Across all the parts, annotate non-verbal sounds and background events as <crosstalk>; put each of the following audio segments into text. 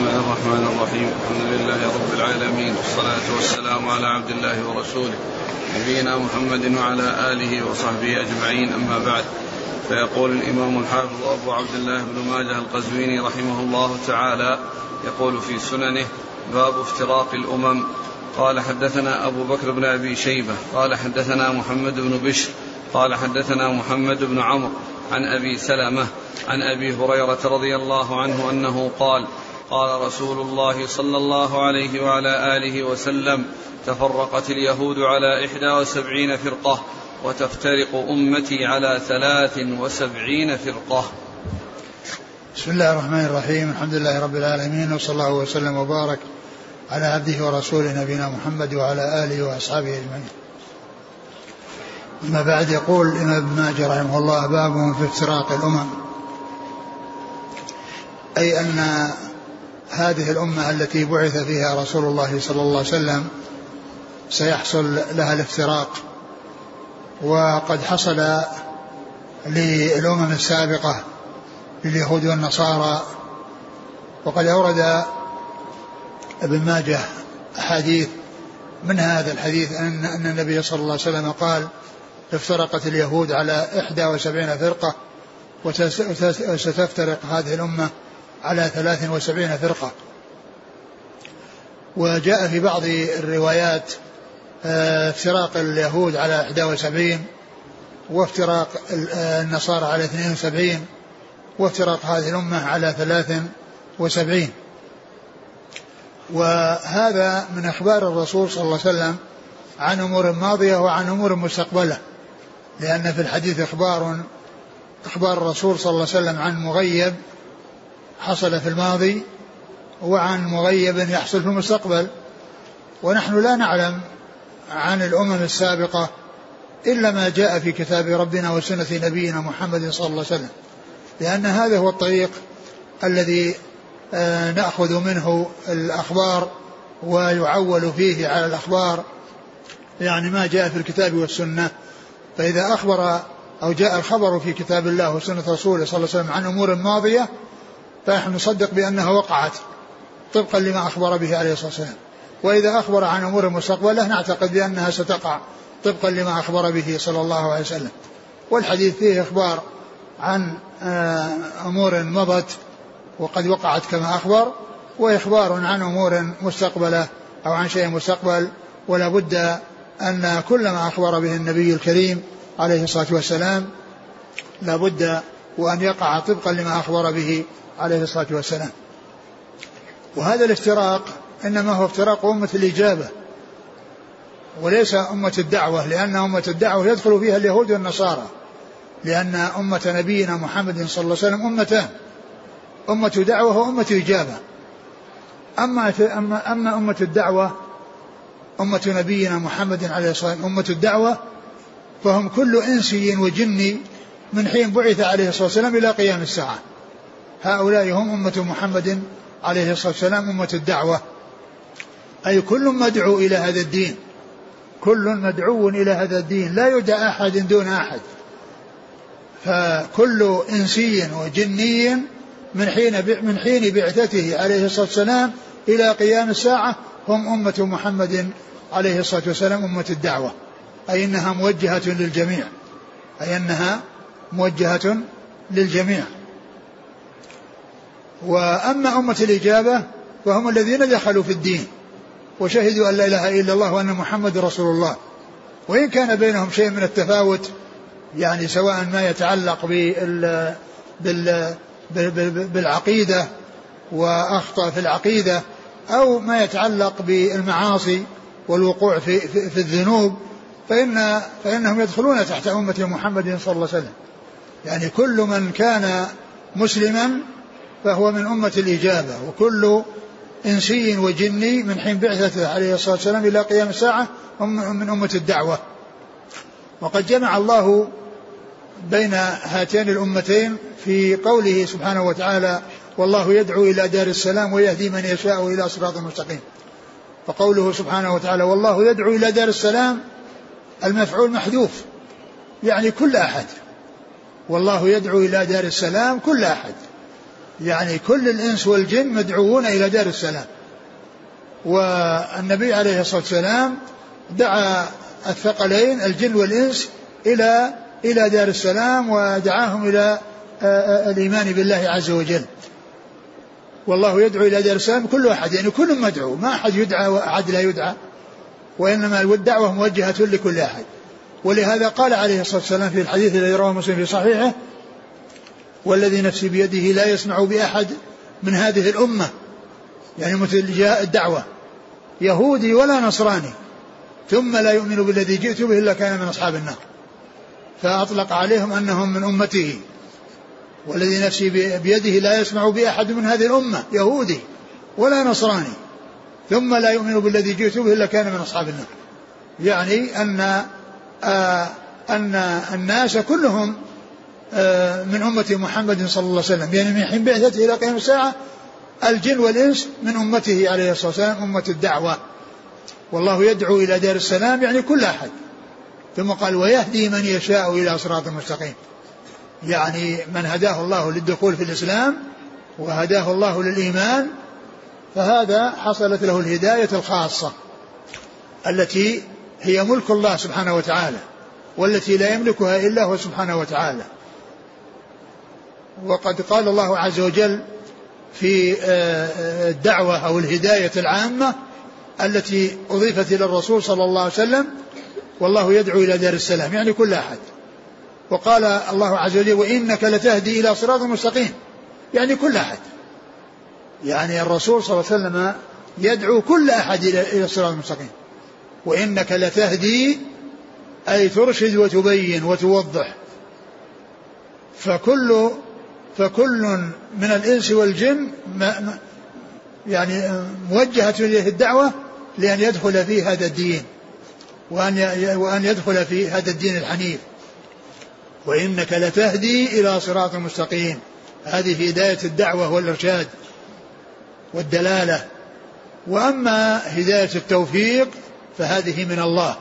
الله الرحمن الرحيم الحمد لله رب العالمين والصلاة والسلام على عبد الله ورسوله نبينا محمد وعلى آله وصحبه أجمعين أما بعد فيقول الإمام الحافظ أبو عبد الله بن ماجه القزويني رحمه الله تعالى يقول في سننه باب افتراق الأمم قال حدثنا أبو بكر بن أبي شيبة قال حدثنا محمد بن بشر قال حدثنا محمد بن عمرو عن أبي سلمة عن أبي هريرة رضي الله عنه أنه قال قال رسول الله صلى الله عليه وعلى آله وسلم تفرقت اليهود على إحدى وسبعين فرقة وتفترق أمتي على ثلاث وسبعين فرقة. بسم الله الرحمن الرحيم الحمد لله رب العالمين وصلى الله وسلم وبارك على عبده ورسوله نبينا محمد وعلى آله وأصحابه أجمعين. أما بعد يقول الإمام ابن ماجه رحمه الله باب في افتراق الأمم. أي أن هذه الأمة التي بعث فيها رسول الله صلى الله عليه وسلم سيحصل لها الافتراق. وقد حصل للأمم السابقة لليهود والنصارى. وقد أورد ابن ماجه أحاديث من هذا الحديث أن, أن النبي صلى الله عليه وسلم قال افترقت اليهود على إحدى وسبعين فرقة وستفترق هذه الأمة. على ثلاث وسبعين فرقة. وجاء في بعض الروايات آه، افتراق اليهود على 71 وافتراق النصارى على 72 وافتراق هذه الأمة على 73 وهذا من أخبار الرسول صلى الله عليه وسلم عن أمور ماضية وعن أمور مستقبلة. لأن في الحديث إخبار إخبار الرسول صلى الله عليه وسلم عن مغيب حصل في الماضي وعن مغيب يحصل في المستقبل. ونحن لا نعلم عن الأمم السابقة إلا ما جاء في كتاب ربنا وسنة نبينا محمد صلى الله عليه وسلم لأن هذا هو الطريق الذي آه، نأخذ منه الأخبار ويعول فيه على الأخبار يعني ما جاء في الكتاب والسنة. فإذا أخبر أو جاء الخبر في كتاب الله وسنة رسوله صلى الله عليه وسلم عن أمور ماضية فنحن نصدق بأنها وقعت طبقا لما أخبر به عليه الصلاة والسلام. وإذا أخبر عن أمور مستقبلة نعتقد بأنها ستقع طبقا لما أخبر به صلى الله عليه وسلم. والحديث فيه إخبار عن آه، أمور مضت وقد وقعت كما أخبر وإخبار عن أمور مستقبلة أو عن شيء مستقبل ولا بد أن كل ما أخبر به النبي الكريم عليه الصلاة والسلام لا بد وأن يقع طبقا لما أخبر به عليه الصلاة والسلام. وهذا الافتراق إنما هو افتراق أمة الإجابة وليس أمة الدعوة لأن أمة الدعوة يدخل فيها اليهود والنصارى لأن أمة نبينا محمد صلى الله عليه وسلم أمتان أمة دعوة وأمة إجابة. أما أما أمة الدعوة أمة نبينا محمد عليه الصلاة والسلام أمة الدعوة فهم كل إنسي وجني من حين بعث عليه الصلاة والسلام إلى قيام الساعة. هؤلاء هم أمة محمد عليه الصلاة والسلام أمة الدعوة. أي كل مدعو إلى هذا الدين كل مدعو إلى هذا الدين لا يدعى أحد دون أحد. فكل إنسي وجني من حين من حين بعثته عليه الصلاة والسلام إلى قيام الساعة هم أمة محمد عليه الصلاة والسلام أمة الدعوة. أي أنها موجهة للجميع. أي أنها موجهة للجميع. وأما أمة الإجابة فهم الذين دخلوا في الدين وشهدوا أن لا إله إلا الله وأن محمد رسول الله. وإن كان بينهم شيء من التفاوت يعني سواء ما يتعلق بال بال بالعقيدة وأخطأ في العقيدة أو ما يتعلق بالمعاصي والوقوع في, في, في الذنوب فإن فإنهم يدخلون تحت أمة محمد صلى الله عليه وسلم. يعني كل من كان مسلما فهو من أمة الإجابة وكل إنسي وجني من حين بعثته عليه الصلاة والسلام إلى قيام الساعة هم من أمة الدعوة. وقد جمع الله بين هاتين الأمتين في قوله سبحانه وتعالى والله يدعو إلى دار السلام ويهدي من يشاء إلى صراط مستقيم فقوله سبحانه وتعالى والله يدعو إلى دار السلام المفعول محذوف يعني كل أحد. والله يدعو إلى دار السلام كل أحد. يعني كل الإنس والجن مدعوون إلى دار السلام. والنبي عليه الصلاة والسلام دعا الثقلين الجن والإنس إلى إلى دار السلام ودعاهم إلى آه، آه، الإيمان بالله عز وجل. والله يدعو إلى دار السلام كل أحد يعني كل مدعو ما أحد يدعى وأحد لا يدعى وإنما الدعوة موجهة لكل أحد. ولهذا قال عليه الصلاة والسلام في الحديث الذي رواه مسلم في صحيحه والذي نفسي بيده لا يسمع بأحد من هذه الأمة. يعني مثل جاء الدعوة. يهودي ولا نصراني. ثم لا يؤمن بالذي جئت به إلا كان من أصحاب النار. فأطلق عليهم أنهم من أمته. والذي نفسي بيده لا يسمع بأحد من هذه الأمة. يهودي ولا نصراني. ثم لا يؤمن بالذي جئت به إلا كان من أصحاب النار. يعني أن آه أن الناس كلهم من أمة محمد صلى الله عليه وسلم. يعني من حين بعثته إلى قيام الساعة الجن والإنس من أمته عليه الصلاة والسلام أمة الدعوة. والله يدعو إلى دار السلام يعني كل أحد. ثم قال ويهدي من يشاء إلى صراط مستقيم. يعني من هداه الله للدخول في الإسلام وهداه الله للإيمان فهذا حصلت له الهداية الخاصة التي هي ملك الله سبحانه وتعالى والتي لا يملكها إلا هو سبحانه وتعالى. وقد قال الله عز وجل في آه، آه، الدعوة أو الهداية العامة التي أضيفت إلى الرسول صلى الله عليه وسلم والله يدعو إلى دار السلام يعني كل أحد. وقال الله عز وجل وإنك لتهدي إلى صراط مستقيم يعني كل أحد. يعني الرسول صلى الله عليه وسلم يدعو كل أحد إلى الصراط المستقيم وإنك لتهدي أي ترشد وتبين وتوضح. فكل فكل من الإنس والجن يعني موجهة إليه الدعوة لأن يدخل في هذا الدين وأن وأن يدخل في هذا الدين الحنيف. وإنك لتهدي إلى صراط مستقيم. هذه هداية الدعوة والإرشاد والدلالة. وأما هداية التوفيق فهذه من الله.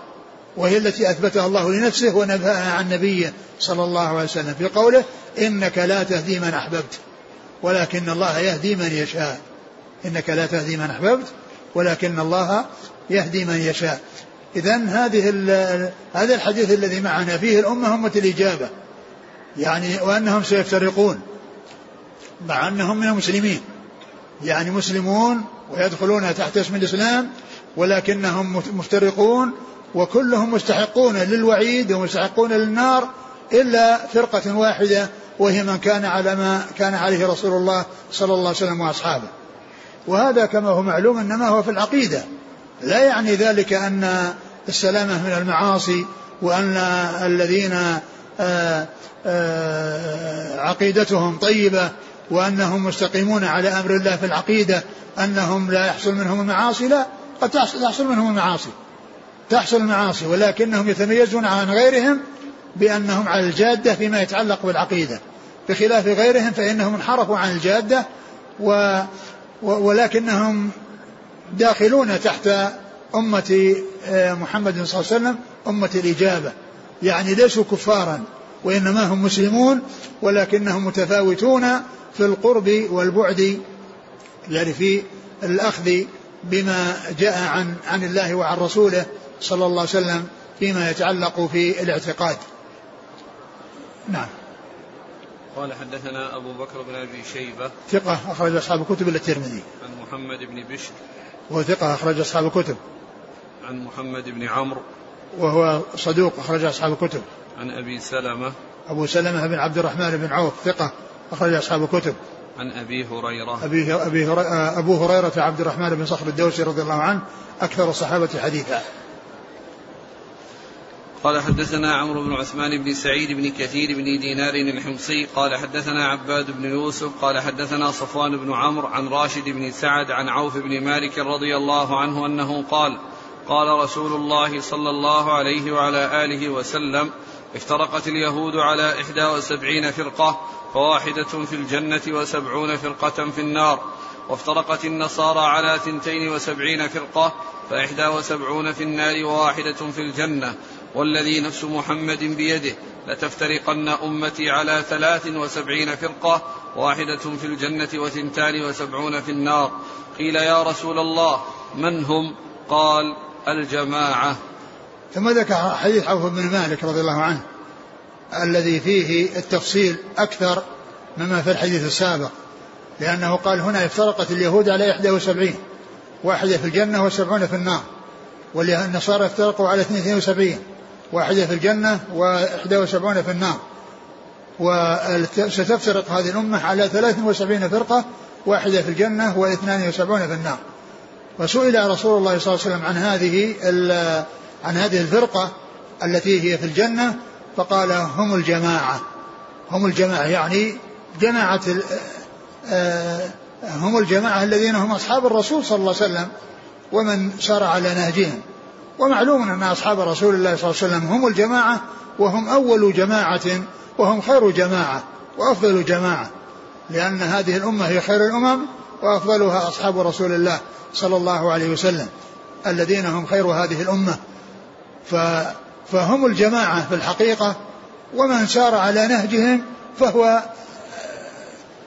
وهي التي أثبتها الله لنفسه ونبهها عن نبيه صلى الله عليه وسلم في قوله إنك لا تهدي من أحببت ولكن الله يهدي من يشاء. إنك لا تهدي من أحببت ولكن الله يهدي من يشاء. إذا هذه هذا الحديث الذي معنا فيه الأمة أمة الإجابة. يعني وأنهم سيفترقون مع أنهم من المسلمين. يعني مسلمون ويدخلون تحت اسم الإسلام ولكنهم مفترقون وكلهم مستحقون للوعيد ومستحقون للنار إلا فرقة واحدة وهي من كان على ما كان عليه رسول الله صلى الله عليه وسلم وأصحابه. وهذا كما هو معلوم إنما هو في العقيدة. لا يعني ذلك أن السلامة من المعاصي وأن الذين آه، آه، عقيدتهم طيبة وأنهم مستقيمون على أمر الله في العقيدة أنهم لا يحصل منهم المعاصي لا قد تحصل منهم المعاصي. تحصل المعاصي ولكنهم يتميزون عن غيرهم بأنهم على الجادة فيما يتعلق بالعقيدة. بخلاف غيرهم فإنهم انحرفوا عن الجادة و ولكنهم داخلون تحت أمة آه، محمد صلى الله عليه وسلم أمة الإجابة. يعني ليسوا كفارا وإنما هم مسلمون ولكنهم متفاوتون في القرب والبعد يعني في الأخذ بما جاء عن عن الله وعن رسوله. صلى الله عليه وسلم فيما يتعلق في الاعتقاد. نعم. قال حدثنا أبو بكر بن أبي شيبة. ثقة أخرج أصحاب الكتب إلا الترمذي. عن محمد بن بشر. وهو ثقة أخرج أصحاب الكتب. عن محمد بن عمرو. وهو صدوق أخرج أصحاب الكتب. عن أبي سلمة. أبو سلمة بن عبد الرحمن بن عوف ثقة أخرج أصحاب الكتب. عن أبي هريرة. أبي أبي هريرة أبو هريرة عبد الرحمن بن صخر الدوسي رضي الله عنه أكثر الصحابة حديثا. قال حدثنا عمرو بن عثمان بن سعيد بن كثير بن دينار الحمصي قال حدثنا عباد بن يوسف قال حدثنا صفوان بن عمرو عن راشد بن سعد عن عوف بن مالك رضي الله عنه أنه قال قال رسول الله صلى الله عليه وعلى آله وسلم افترقت اليهود على إحدى وسبعين فرقة فواحدة في الجنة وسبعون فرقة في النار وافترقت النصارى على ثنتين وسبعين فرقة فإحدى وسبعون في النار وواحدة في الجنة والذي نفس محمد بيده لتفترقن أمتي على ثلاث وسبعين فرقة واحدة في الجنة وثنتان وسبعون في النار. قيل يا رسول الله من هم؟ قال الجماعة. ثم ذكر حديث عوف بن مالك رضي الله عنه الذي فيه التفصيل أكثر مما في الحديث السابق لأنه قال هنا افترقت اليهود على 71 واحدة في الجنة وسبعون في النار والنصارى افترقوا على 72 واحدة في الجنة و71 في النار. وستفترق هذه الأمة على 73 فرقة واحدة في الجنة و72 في النار. وسئل رسول الله صلى الله عليه وسلم عن هذه عن هذه الفرقة التي هي في الجنة فقال هم الجماعة. هم الجماعة يعني جماعة آه، هم الجماعة الذين هم أصحاب الرسول صلى الله عليه وسلم ومن سار على نهجهم. ومعلوم أن أصحاب رسول الله صلى الله عليه وسلم هم الجماعة وهم أول جماعة وهم خير جماعة وأفضل جماعة لأن هذه الأمة هي خير الأمم وأفضلها أصحاب رسول الله صلى الله عليه وسلم الذين هم خير هذه الأمة. فهم الجماعة في الحقيقة ومن سار على نهجهم فهو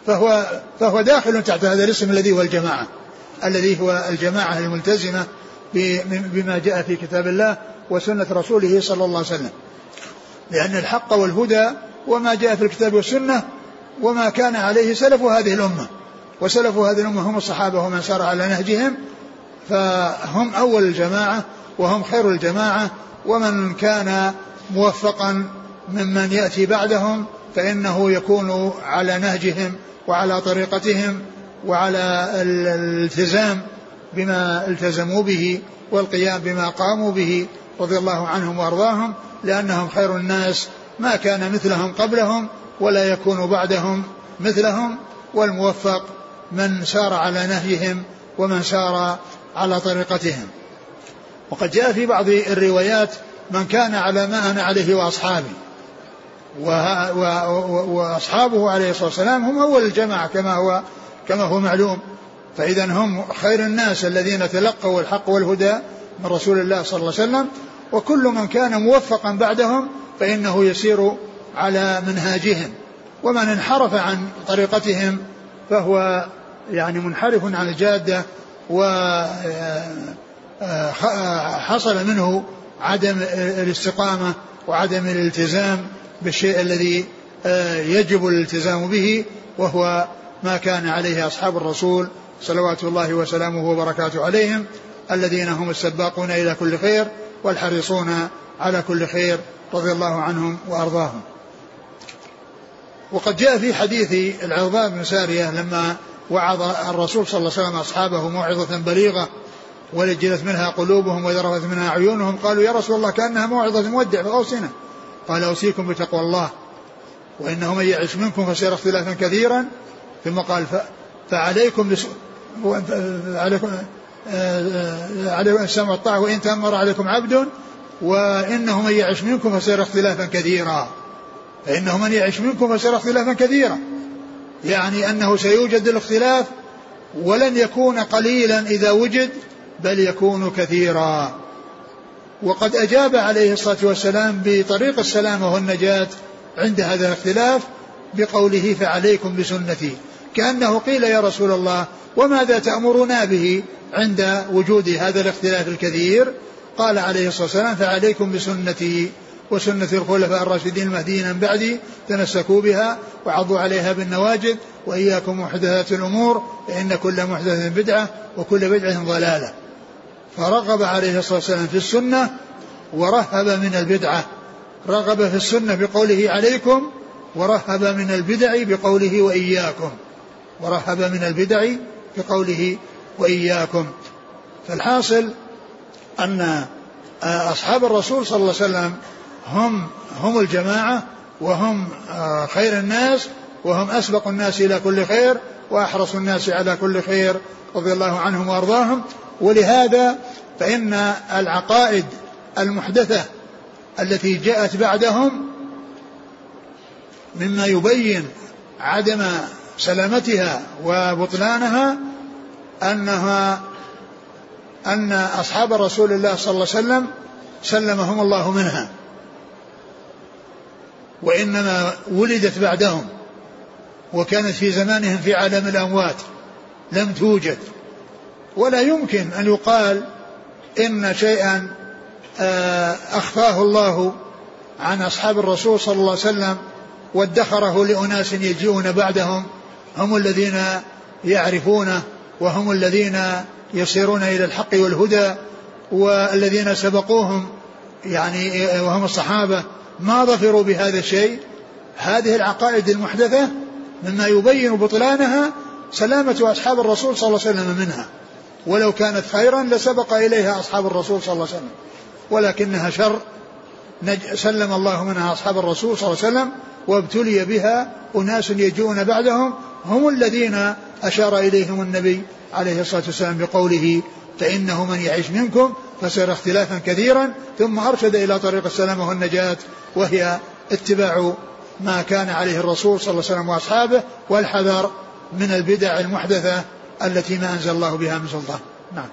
فهو فهو داخل تحت هذا الاسم الذي هو الجماعة الذي هو الجماعة الملتزمة بما جاء في كتاب الله وسنة رسوله صلى الله عليه وسلم. لأن الحق والهدى وما جاء في الكتاب والسنة وما كان عليه سلف هذه الأمة. وسلف هذه الأمة هم الصحابة ومن سار على نهجهم فهم أول الجماعة وهم خير الجماعة. ومن كان موفقا ممن يأتي بعدهم فإنه يكون على نهجهم وعلى طريقتهم وعلى الالتزام بما التزموا به والقيام بما قاموا به رضي الله عنهم وأرضاهم لأنهم خير الناس ما كان مثلهم قبلهم ولا يكون بعدهم مثلهم والموفق من سار على نهجهم ومن سار على طريقتهم. وقد جاء في بعض الروايات من كان على ما أنا عليه وأصحابي. وأصحابه عليه الصلاة والسلام هم أول الجماعة كما هو كما هو معلوم. فاذا هم خير الناس الذين تلقوا الحق والهدى من رسول الله صلى الله عليه وسلم وكل من كان موفقا بعدهم فإنه يسير على منهاجهم. ومن انحرف عن طريقتهم فهو يعني منحرف عن الجادة وحصل منه عدم الاستقامة وعدم الالتزام بالشيء الذي آه، يجب الالتزام به وهو ما كان عليه أصحاب الرسول صلوات الله وسلامه وبركاته عليهم الذين هم السباقون إلى كل خير والحريصون على كل خير رضي الله عنهم وأرضاهم وقد جاء في حديث العرباء بن سارية لما وعظ الرسول صلى الله عليه وسلم أصحابه موعظة بليغة ولجلت منها قلوبهم وذرفت منها عيونهم قالوا يا رسول الله كأنها موعظة مودع فأوصنا قال أوصيكم بتقوى الله وإنه من يعش منكم فسيرى اختلافا كثيرا ثم قال فعليكم عليكم آه، عليكم السمع والطاعة. وإن تأمر عليكم عبد وإنه من يعش منكم فسيرى اختلافا كثيرا. فإنه من يعش منكم فسيرى اختلافا كثيرا. يعني أنه سيوجد الاختلاف ولن يكون قليلا إذا وجد بل يكون كثيرا. وقد أجاب عليه الصلاة والسلام بطريق السلامة والنجاة عند هذا الاختلاف بقوله فعليكم بسنتي. كأنه قيل يا رسول الله وماذا تأمرنا به عند وجود هذا الاختلاف الكثير؟ قال عليه الصلاة والسلام فعليكم بسنتي وسنة الخلفاء الراشدين المهديين من بعدي تمسكوا بها وعضوا عليها بالنواجد وإياكم محدثات الأمور فإن كل محدثة بدعة وكل بدعة ضلالة. فرغب عليه الصلاة والسلام في السنة ورهب من البدعة. رغب في السنة بقوله عليكم ورهب من البدع بقوله وإياكم. ورهب من البدع بقوله وإياكم. فالحاصل أن أصحاب الرسول صلى الله عليه وسلم هم هم الجماعة وهم خير الناس وهم أسبق الناس إلى كل خير وأحرص الناس على كل خير رضي الله عنهم وأرضاهم. ولهذا فإن العقائد المحدثة التي جاءت بعدهم مما يبين عدم سلامتها وبطلانها أنها أن أصحاب رسول الله صلى الله عليه وسلم سلمهم الله منها. وإنما ولدت بعدهم وكانت في زمانهم في عالم الأموات لم توجد. ولا يمكن أن يقال إن شيئا آه، أخفاه الله عن أصحاب الرسول صلى الله عليه وسلم وادخره لأناس يجيئون بعدهم. هم الذين يعرفونه وهم الذين يسيرون إلى الحق والهدى والذين سبقوهم يعني وهم الصحابة. ما ظفروا بهذا الشيء. هذه العقائد المحدثة مما يبين بطلانها سلامة أصحاب الرسول صلى الله عليه وسلم منها. ولو كانت خيرا لسبق إليها أصحاب الرسول صلى الله عليه وسلم. ولكنها شر. سلم الله منها أصحاب الرسول صلى الله عليه وسلم وابتلي بها أناس يجون بعدهم هم الذين أشار إليهم النبي عليه الصلاة والسلام بقوله فإنه من يعيش منكم فسيرى اختلافا كثيرا ثم أرشد إلى طريق السلامة والنجاة وهي اتباع ما كان عليه الرسول صلى الله عليه وسلم وأصحابه والحذر من البدع المحدثة التي ما أنزل الله بها من سلطان. نعم.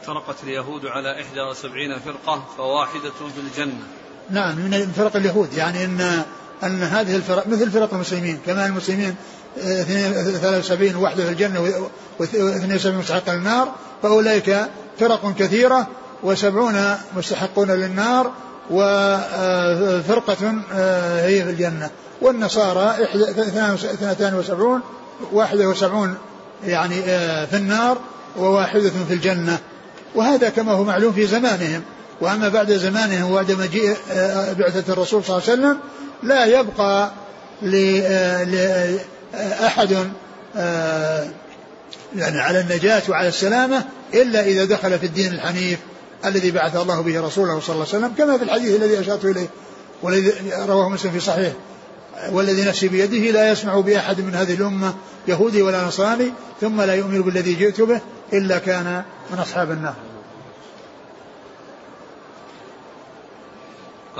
افترقت اليهود على 71 فرقة فواحدة في الجنة. نعم من فرق اليهود. يعني أن أن هذه الفرق مثل فرق المسلمين. كما المسلمين 73 وحده في الجنة و72 مستحقا للنار. فأولئك فرق كثيرة وسبعون مستحقون للنار وفرقة آه، هي في الجنة. والنصارى 72 واحدة وسبعون يعني آه، في النار وواحدة في الجنة. وهذا كما هو معلوم في زمانهم. وأما بعد زمانهم وبعد مجيء آه، بعثة الرسول صلى الله عليه وسلم لا يبقى لأحد يعني على النجاة وعلى السلامة إلا إذا دخل في الدين الحنيف الذي بعث الله به رسوله صلى الله عليه وسلم كما في الحديث الذي أشرت إليه والذي رواه مسلم في صحيح. والذي نفسي بيده لا يسمع بأحد من هذه الأمة يهودي ولا نصراني ثم لا يؤمن بالذي جئت به إلا كان من أصحاب النار.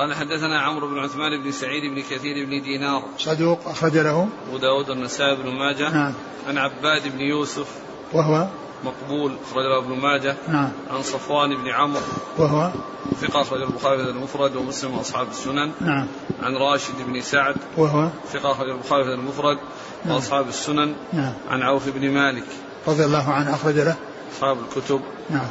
قال حدثنا عمرو بن عثمان بن سعيد بن كثير بن دينار. صدوق أخرج له. أبو داود النسائي بن ماجه. نعم. عن عباد بن يوسف. وهو؟ مقبول أخرج له ابن ماجه. نعم. عن صفوان بن عمرو. وهو؟ ثقة أخرج البخاري في المفرد ومسلم وأصحاب السنن. نعم. عن راشد بن سعد. وهو؟ ثقة أخرج البخاري في المفرد نعم. وأصحاب السنن. نعم. عن عوف بن مالك. رضي الله عنه أخرج له. أصحاب الكتب. نعم.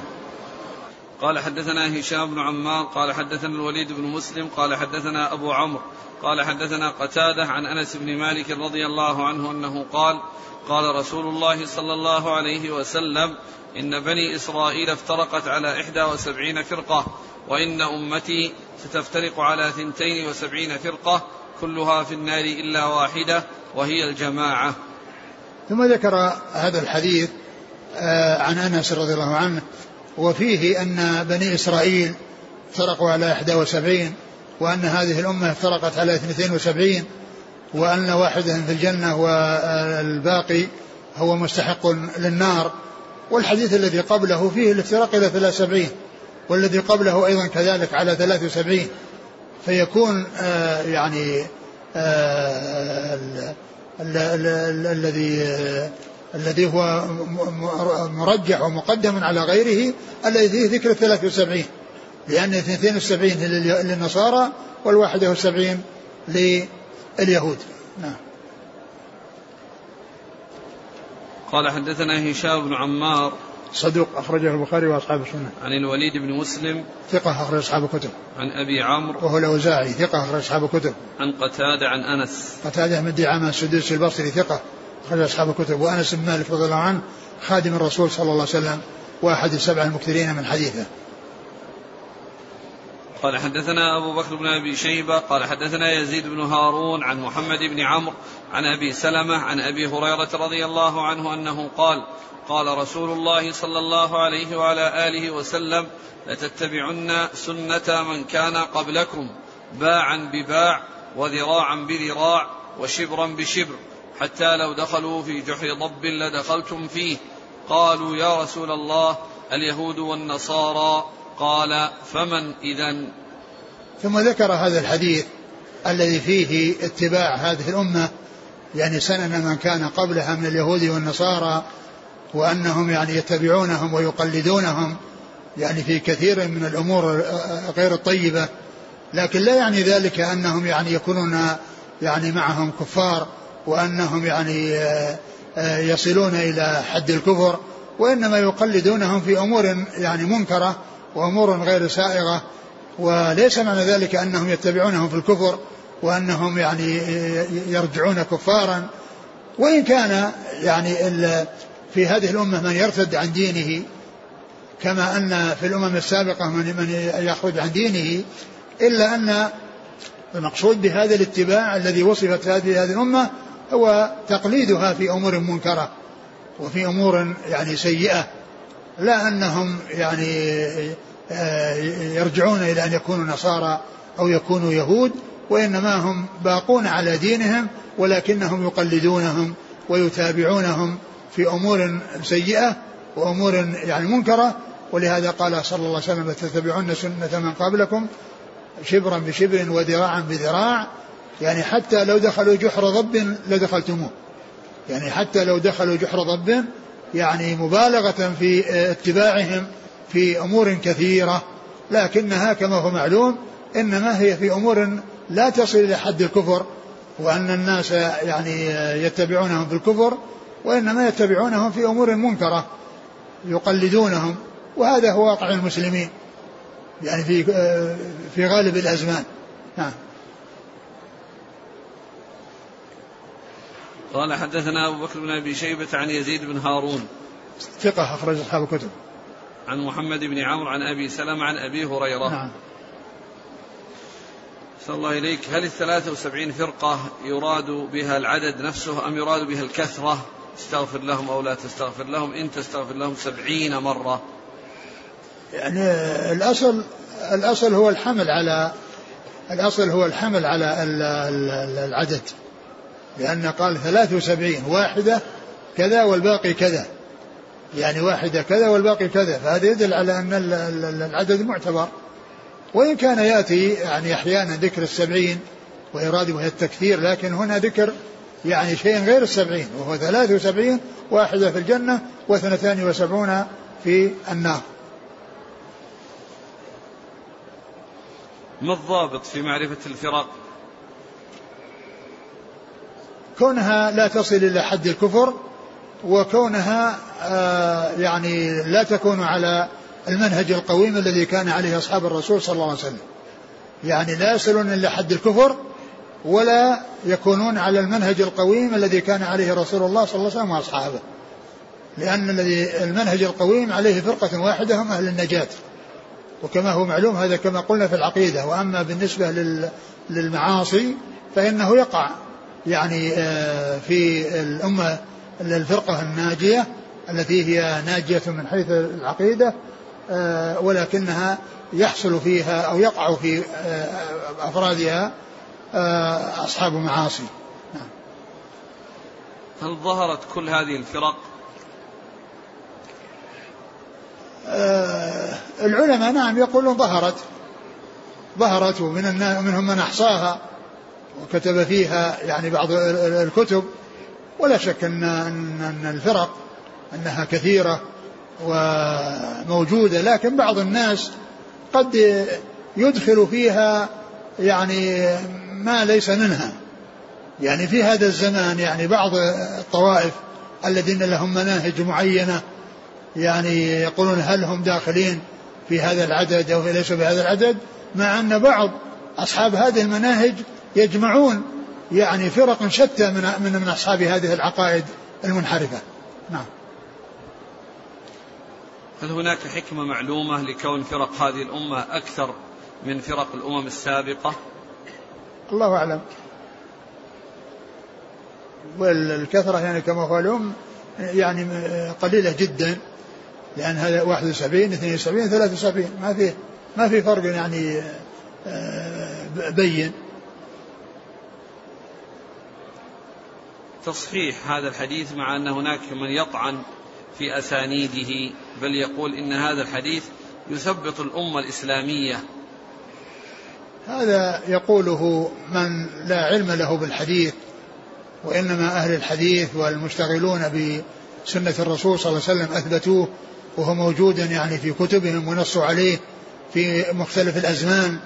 قال حدثنا هشام بن عمار قال حدثنا الوليد بن مسلم قال حدثنا أبو عمرو قال حدثنا قتادة عن أنس بن مالك رضي الله عنه أنه قال قال رسول الله صلى الله عليه وسلم إن بني إسرائيل افترقت على إحدى وسبعين فرقة وإن أمتي ستفترق على ثنتين وسبعين فرقة كلها في النار إلا واحدة وهي الجماعة. ثم ذكر هذا الحديث آه، عن أنس رضي الله عنه وفيه أن بني إسرائيل افترقوا على 71 وأن هذه الأمة افترقت على 72 وأن واحدا في الجنة والباقي هو مستحق للنار. والحديث الذي قبله فيه الافتراق إلى 73 والذي قبله أيضا كذلك على 73 فيكون آه يعني آه الذي الذي هو مرجح ومقدم على غيره الذي فيه ذكر 73 لأن 72 للنصارى والواحدة والسبعين لليهود. نعم. قال حدثنا هشام بن عمار. صدوق أخرجه البخاري وأصحاب السنة. عن الوليد بن مسلم. ثقة أخرج أصحاب الكتب. عن أبي عمرو. وهو الأوزاعي ثقة أخرج أصحاب الكتب. عن قتادة عن أنس. قتادة من دعامة السدوسي البصري. ثقة. أخرج أصحاب الكتب وأنس بن مالك رضي الله عنه خادم الرسول صلى الله عليه وسلم وأحد السبع المكثرين من حديثه. قال حدثنا أبو بكر بن أبي شيبة قال حدثنا يزيد بن هارون عن محمد بن عمرو عن أبي سلمة عن أبي هريرة رضي الله عنه أنه قال قال رسول الله صلى الله عليه وعلى آله وسلم لتتبعن سنة من كان قبلكم باعا بباع وذراعا بذراع وشبرا بشبر حتى لو دخلوا في جحر ضب لدخلتم فيه. قالوا يا رسول الله اليهود والنصارى. قال فمن إذا ثم ذكر هذا الحديث الذي فيه اتباع هذه الأمة يعني سنن من كان قبلها من اليهود والنصارى وأنهم يعني يتبعونهم ويقلدونهم يعني في كثير من الأمور غير الطيبة. لكن لا يعني ذلك أنهم يعني يكونون يعني معهم كفار. وأنهم يعني آه، آه، يصلون إلى حد الكفر وإنما يقلدونهم في أمور يعني منكرة وأمور غير سائغة. وليس معنى ذلك أنهم يتبعونهم في الكفر وأنهم يعني يرجعون كفارا. وإن كان يعني في هذه الأمة من يرتد عن دينه كما أن في الأمم السابقة من من يخرج عن دينه إلا أن المقصود بهذا الاتباع الذي وصفت هذه هذه الأمة هو تقليدها في أمور منكرة وفي أمور يعني سيئة لا أنهم يعني آه، يرجعون إلى أن يكونوا نصارى أو يكونوا يهود وإنما هم باقون على دينهم ولكنهم يقلدونهم ويتابعونهم في أمور سيئة وأمور يعني منكرة. ولهذا قال صلى الله عليه وسلم تتبعون سنة من قبلكم شبرا بشبر وذراعا بذراع يعني حتى لو دخلوا جحر ضب لدخلتموه. يعني حتى لو دخلوا جحر ضب يعني مبالغة في اتباعهم في أمور كثيرة لكنها كما هو معلوم إنما هي في أمور لا تصل إلى حد الكفر وأن الناس يعني يتبعونهم في الكفر وإنما يتبعونهم في أمور منكرة يقلدونهم وهذا هو واقع المسلمين يعني في في غالب الأزمان. نعم. قال حدثنا أبو بكر بن أبي شيبة عن يزيد بن هارون. ثقة أخرج أصحاب الكتب. عن محمد بن عمرو عن أبي سلمة عن أبي هريرة. نعم. صلى الله إليك. هل الثلاثة وسبعين فرقة يراد بها العدد نفسه أم يراد بها الكثرة؟ استغفر لهم أو لا تستغفر لهم. إن تستغفر لهم سبعين مرة. يعني الأصل الأصل هو الحمل على الأصل هو الحمل على العدد. لأن قال ثلاث وسبعين واحدة كذا والباقي كذا. يعني واحدة كذا والباقي كذا. فهذا يدل على أن العدد معتبر. وإن كان يأتي يعني أحيانا ذكر السبعين وإرادة وهي التكثير لكن هنا ذكر يعني شيء غير السبعين وهو ثلاث وسبعين واحدة في الجنة واثنتان وسبعون في النار. ما الضابط في معرفة الفرق كونها لا تصل إلى حد الكفر وكونها آه يعني لا تكون على المنهج القويم الذي كان عليه أصحاب الرسول صلى الله عليه وسلم. يعني لا يصلون إلى حد الكفر ولا يكونون على المنهج القويم الذي كان عليه رسول الله صلى الله عليه وسلم وأصحابه. لأن الذي المنهج القويم عليه فرقة واحدة هم أهل النجاة. وكما هو معلوم هذا كما قلنا في العقيدة. وأما بالنسبة للمعاصي فإنه يقع. يعني آه، في الأمة الفرقة الناجية التي هي ناجية من حيث العقيدة آه، ولكنها يحصل فيها أو يقع في آه، أفرادها أصحاب معاصي. نعم. هل ظهرت كل هذه الفرق؟ العلماء نعم يقولون ظهرت ظهرت ومن منهم من أحصاها. وكتب فيها يعني بعض الكتب ولا شك أن أن الفرق أنها كثيرة وموجودة لكن بعض الناس قد يدخل فيها يعني ما ليس منها. يعني في هذا الزمان يعني بعض الطوائف الذين لهم مناهج معينة يعني يقولون هل هم داخلين في هذا العدد أو ليسوا بهذا العدد مع أن بعض أصحاب هذه المناهج يجمعون يعني فرق شتى من من من أصحاب هذه العقائد المنحرفة. نعم. هل هناك حكمة معلومة لكون فرق هذه الأمة أكثر من فرق الأمم السابقة؟ الله أعلم. والكثره يعني كما هو اليوم يعني قليلة جدا لأن هذا 71 72 73 ما في ما في فرق يعني آه، بين تصحيح هذا الحديث مع أن هناك من يطعن في أسانيده بل يقول إن هذا الحديث يثبط الأمة الإسلامية. هذا يقوله من لا علم له بالحديث وإنما أهل الحديث والمشتغلون بسنة الرسول صلى الله عليه وسلم أثبتوه وهو موجود يعني في كتبهم ونصوا عليه في مختلف الأزمان.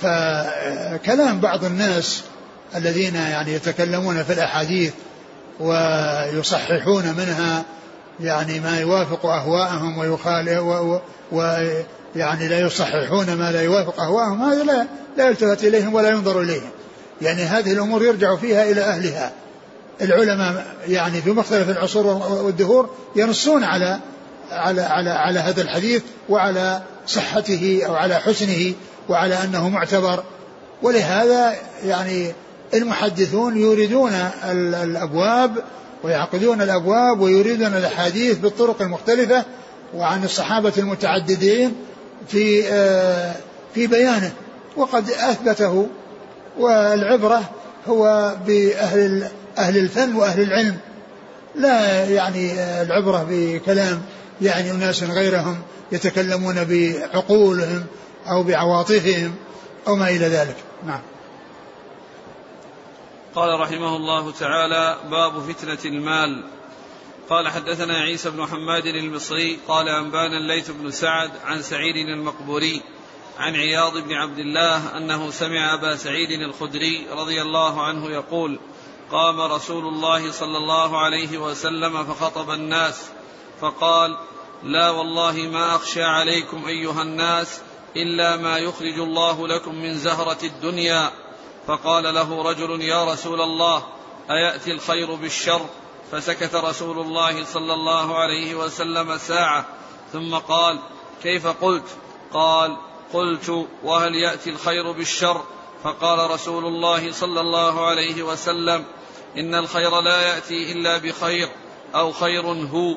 فكلام بعض الناس الذين يعني يتكلمون في الأحاديث ويصححون منها يعني ما يوافق أهواءهم ويخالف ويعني لا يصححون ما لا يوافق أهواءهم هذا لا لا يلتفت إليهم ولا ينظر إليهم. يعني هذه الأمور يرجع فيها إلى أهلها. العلماء يعني في مختلف العصور والدهور ينصون على على على على هذا الحديث وعلى صحته أو على حسنه وعلى أنه معتبر. ولهذا يعني المحدثون يريدون الأبواب ويعقدون الأبواب ويريدون الأحاديث بالطرق المختلفة وعن الصحابة المتعددين في آه، في بيانه. وقد أثبته والعبرة هو بأهل أهل الفن وأهل العلم. لا يعني العبرة بكلام يعني أناس غيرهم يتكلمون بعقولهم أو بعواطفهم أو ما إلى ذلك. نعم. قال رحمه الله تعالى باب فتنة المال. قال حدثنا عيسى بن حماد المصري قال أنبانا الليث بن سعد عن سعيد المقبوري عن عياض بن عبد الله أنه سمع أبا سعيد الخدري رضي الله عنه يقول قام رسول الله صلى الله عليه وسلم فخطب الناس فقال لا والله ما أخشى عليكم أيها الناس إلا ما يخرج الله لكم من زهرة الدنيا. فقال له رجل يا رسول الله أيأتي الخير بالشر؟ فسكت رسول الله صلى الله عليه وسلم ساعة. ثم قال كيف قلت؟ قال قلت وهل يأتي الخير بالشر؟ فقال رسول الله صلى الله عليه وسلم إن الخير لا يأتي إلا بخير أو خير هو.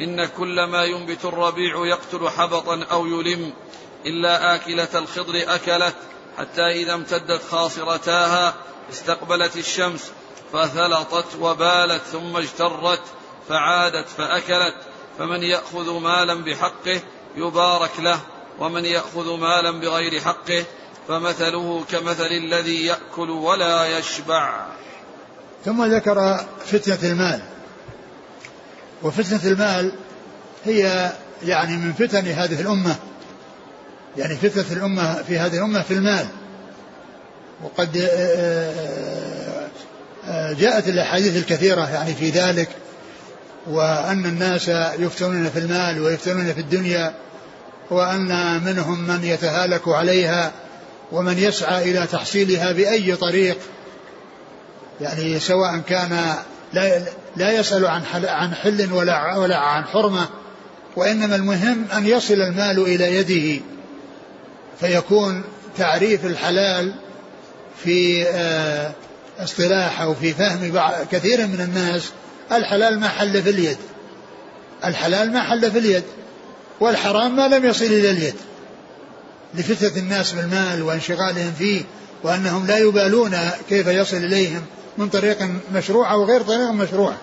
إن كل ما ينبت الربيع يقتل حبطا أو يلم. إلا آكلة الخضر أكلت حتى إذا امتدت خاصرتاها استقبلت الشمس فثلطت وبالت ثم اجترت فعادت فأكلت فمن يأخذ مالا بحقه يبارك له ومن يأخذ مالا بغير حقه فمثله كمثل الذي يأكل ولا يشبع. ثم ذكر فتنة المال. وفتنة المال هي يعني من فتن هذه الأمة. يعني فتنة الأمة في هذه الأمة في المال. وقد آه، آه، آه، جاءت الأحاديث الكثيرة يعني في ذلك وأن الناس يفتنون في المال ويفتنون في الدنيا وأن منهم من يتهالك عليها ومن يسعى إلى تحصيلها بأي طريق. يعني سواء كان لا لا يسأل عن عن حل ولا ولا عن حرمة وإنما المهم أن يصل المال إلى يده. فيكون تعريف الحلال في آه، اصطلاح أو في فهم كثير من الناس الحلال ما حل في اليد. الحلال ما حل في اليد والحرام ما لم يصل إلى اليد. لفتنة الناس بالمال وانشغالهم فيه وأنهم لا يبالون كيف يصل إليهم من طريق مشروع أو غير طريق مشروع.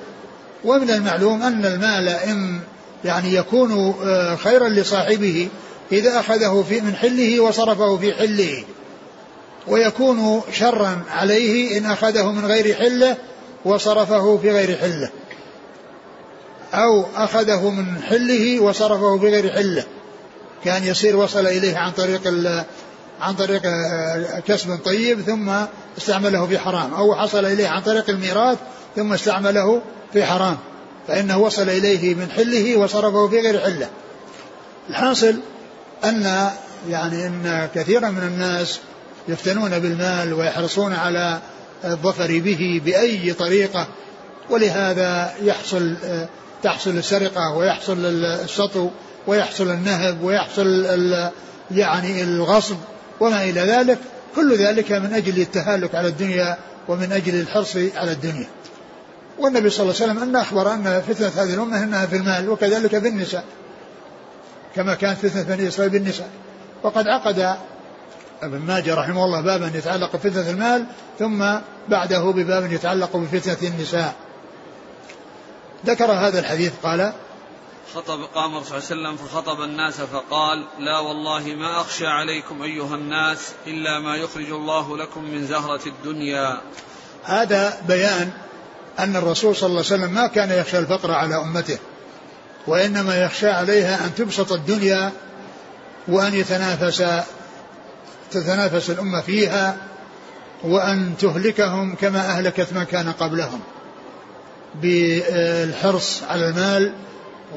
ومن المعلوم أن المال إن يعني يكون آه، خيرا لصاحبه إذا أخذه في من حله وصرفه في حله. ويكون شرا عليه إن أخذه من غير حلة وصرفه في غير حلة. أو أخذه من حله وصرفه في غير حلة. كان يصير وصل إليه عن طريق عن طريق كسب طيب ثم استعمله في حرام. أو حصل إليه عن طريق الميراث ثم استعمله في حرام. فإنه وصل إليه من حله وصرفه في غير حلة. الحاصل أن يعني أن كثيرا من الناس يفتنون بالمال ويحرصون على الظفر به بأي طريقة ولهذا يحصل تحصل السرقة ويحصل السطو ويحصل النهب ويحصل يعني الغصب وما إلى ذلك كل ذلك من أجل التهالك على الدنيا ومن أجل الحرص على الدنيا. والنبي صلى الله عليه وسلم أن أخبر أن فتنة هذه الأمة أنها في المال وكذلك في النساء. كما كانت فتنة بني إسرائيل بالنساء. وقد عقد ابن ماجه رحمه الله بابا يتعلق بفتنة المال ثم بعده بباب يتعلق بفتنة النساء. ذكر هذا الحديث قال خطب قام الرسول صلى الله عليه وسلم فخطب الناس فقال لا والله ما أخشى عليكم أيها الناس إلا ما يخرج الله لكم من زهرة الدنيا. هذا بيان أن الرسول صلى الله عليه وسلم ما كان يخشى الفقر على أمته. وإنما يخشى عليها أن تبسط الدنيا وأن يتنافس تتنافس الأمة فيها وأن تهلكهم كما أهلكت من كان قبلهم بالحرص على المال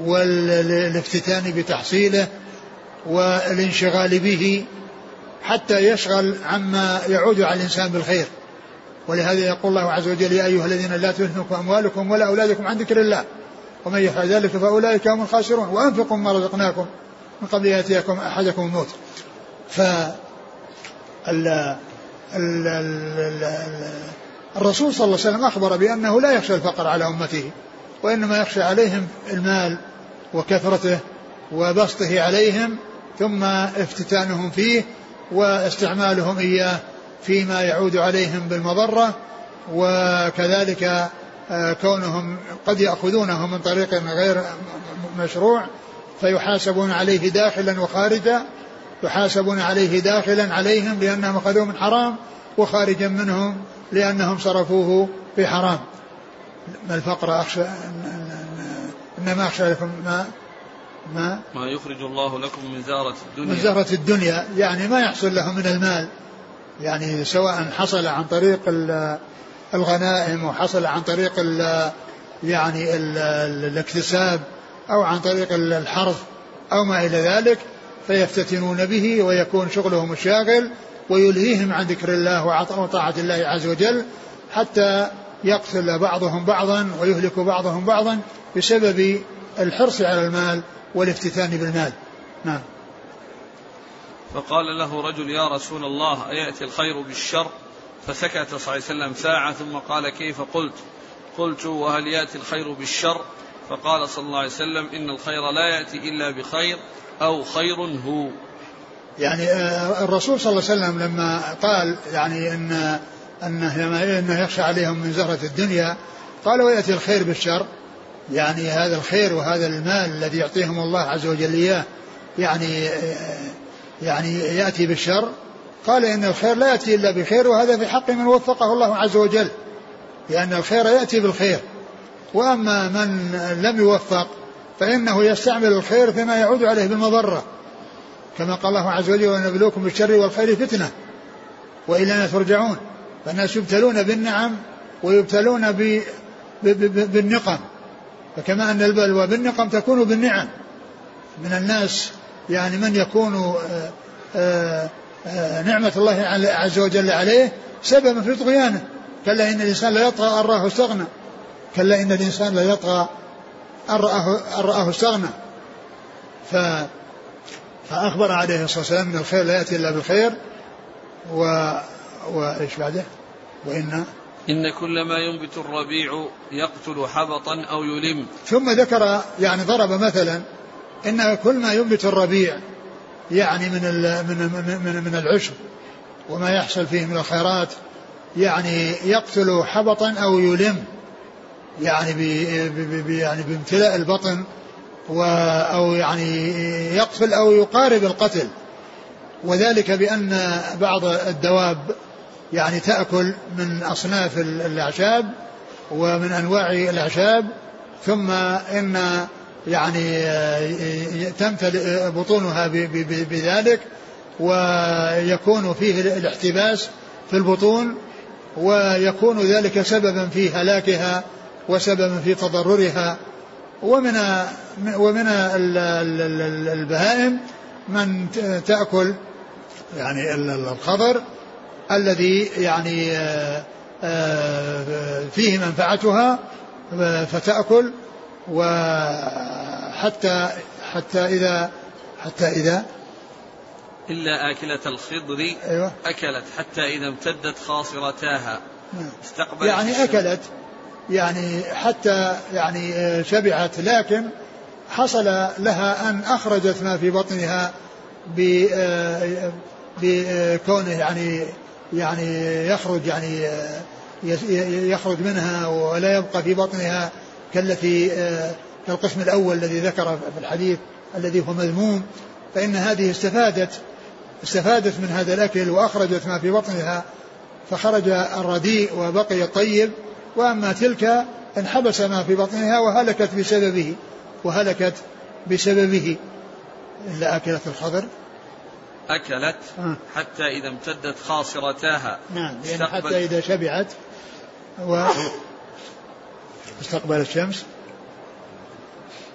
والافتتان بتحصيله والانشغال به حتى يشغل عما يعود على الإنسان بالخير. ولهذا يقول الله عز وجل يا أيها الذين لا تلهكم أموالكم ولا أولادكم عن ذكر الله. ومن يفعل ذلك فأولئك هم الخاسرون. وأنفقوا ما رزقناكم من قبل يأتيكم أحدكم الموت. ف ال الرسول صلى الله عليه وسلم أخبر بأنه لا يخشى الفقر على أمته وإنما يخشى عليهم المال وكثرته وبسطه عليهم ثم افتتانهم فيه واستعمالهم إياه فيما يعود عليهم بالمضرة وكذلك كونهم قد يأخذونه من طريق غير مشروع فيحاسبون عليه داخلا وخارجا يحاسبون عليه داخلا عليهم لأنهم أخذوه من حرام وخارجا منهم لأنهم صرفوه في حرام ما الفقر أخشى إنما أخشى لكم ما ما؟ ما يخرج الله لكم من زهرة الدنيا. من زهرة الدنيا يعني ما يحصل له من المال. يعني سواء حصل عن طريق الغنائم وحصل عن طريق ال يعني ال الاكتساب أو عن طريق الحرث أو ما إلى ذلك فيفتتنون به ويكون شغلهم الشاغل ويلهيهم عن ذكر الله وطاعة الله عز وجل حتى يقتل بعضهم بعضا ويهلك بعضهم بعضا بسبب الحرص على المال والافتتان بالمال. نعم. فقال له رجل يا رسول الله أيأتي الخير بالشر؟ فسكت صلى الله عليه وسلم ساعة ثم قال كيف قلت؟ قلت وهل يأتي الخير بالشر؟ فقال صلى الله عليه وسلم إن الخير لا يأتي إلا بخير أو خير هو. يعني آه، الرسول صلى الله عليه وسلم لما قال يعني إن انه إنه يخشى عليهم من زهرة الدنيا قال ويأتي الخير بالشر؟ يعني هذا الخير وهذا المال الذي يعطيهم الله عز وجل إياه يعني آه، يعني يأتي بالشر؟ قال إن الخير لا يأتي إلا بخير وهذا في حق من وفقه الله عز وجل لأن الخير يأتي بالخير. وأما من لم يوفق فإنه يستعمل الخير فيما يعود عليه بالمضرة. كما قال الله عز وجل ونبلوكم بالشر والخير فتنة وإلينا ترجعون. فالناس يبتلون بالنعم ويبتلون ب... ب... ب... بالنقم. فكما أن البلوى بالنقم تكون بالنعم. من الناس يعني من يكون آآ آه، آآ آه، نعمة الله عز وجل عليه سببا في طغيانه. كلا إن الإنسان لا يطغى أن رآه استغنى. كلا إن الإنسان لا يطغى أن رآه, أن رآه استغنى. ف فأخبر عليه الصلاة والسلام أن الخير لا يأتي إلا بالخير. و وإيش بعده؟ وإن إن كل ما ينبت الربيع يقتل حبطا أو يلم. ثم ذكر يعني ضرب مثلا إن كل ما ينبت الربيع يعني من من من من العشب وما يحصل فيه من الخيرات يعني يقتل حبطا أو يلم يعني بي يعني بامتلاء البطن أو يعني يقتل أو يقارب القتل. وذلك بأن بعض الدواب يعني تأكل من أصناف الأعشاب ومن أنواع الأعشاب ثم إن يعني تمتلئ بطونها بذلك ويكون فيه الاحتباس في البطون ويكون ذلك سببا في هلاكها وسببا في تضررها ومن ومن البهائم من تأكل يعني الخضر الذي يعني آه، آه، فيه منفعتها فتأكل وحتى حتى إذا حتى إذا إلا آكلة الخضر أيوة. أكلت حتى إذا امتدت خاصرتاها. نعم. استقبلت يعني أكلت. يعني حتى يعني آه، شبعت. لكن حصل لها أن أخرجت ما في بطنها آه، بكونه يعني يعني يخرج يعني آه، يخرج منها ولا يبقى في بطنها. كالتي كالقسم الأول الذي ذكر في الحديث الذي هو مذموم فإن هذه استفادت استفادت من هذا الأكل وأخرجت ما في بطنها فخرج الرديء وبقي الطيب وأما تلك انحبس ما في بطنها وهلكت بسببه وهلكت بسببه. إلا أكلت الخضر. أكلت آه. حتى إذا امتدت خاصرتاها. نعم لأن حتى إذا شبعت و <laughs> استقبل الشمس؟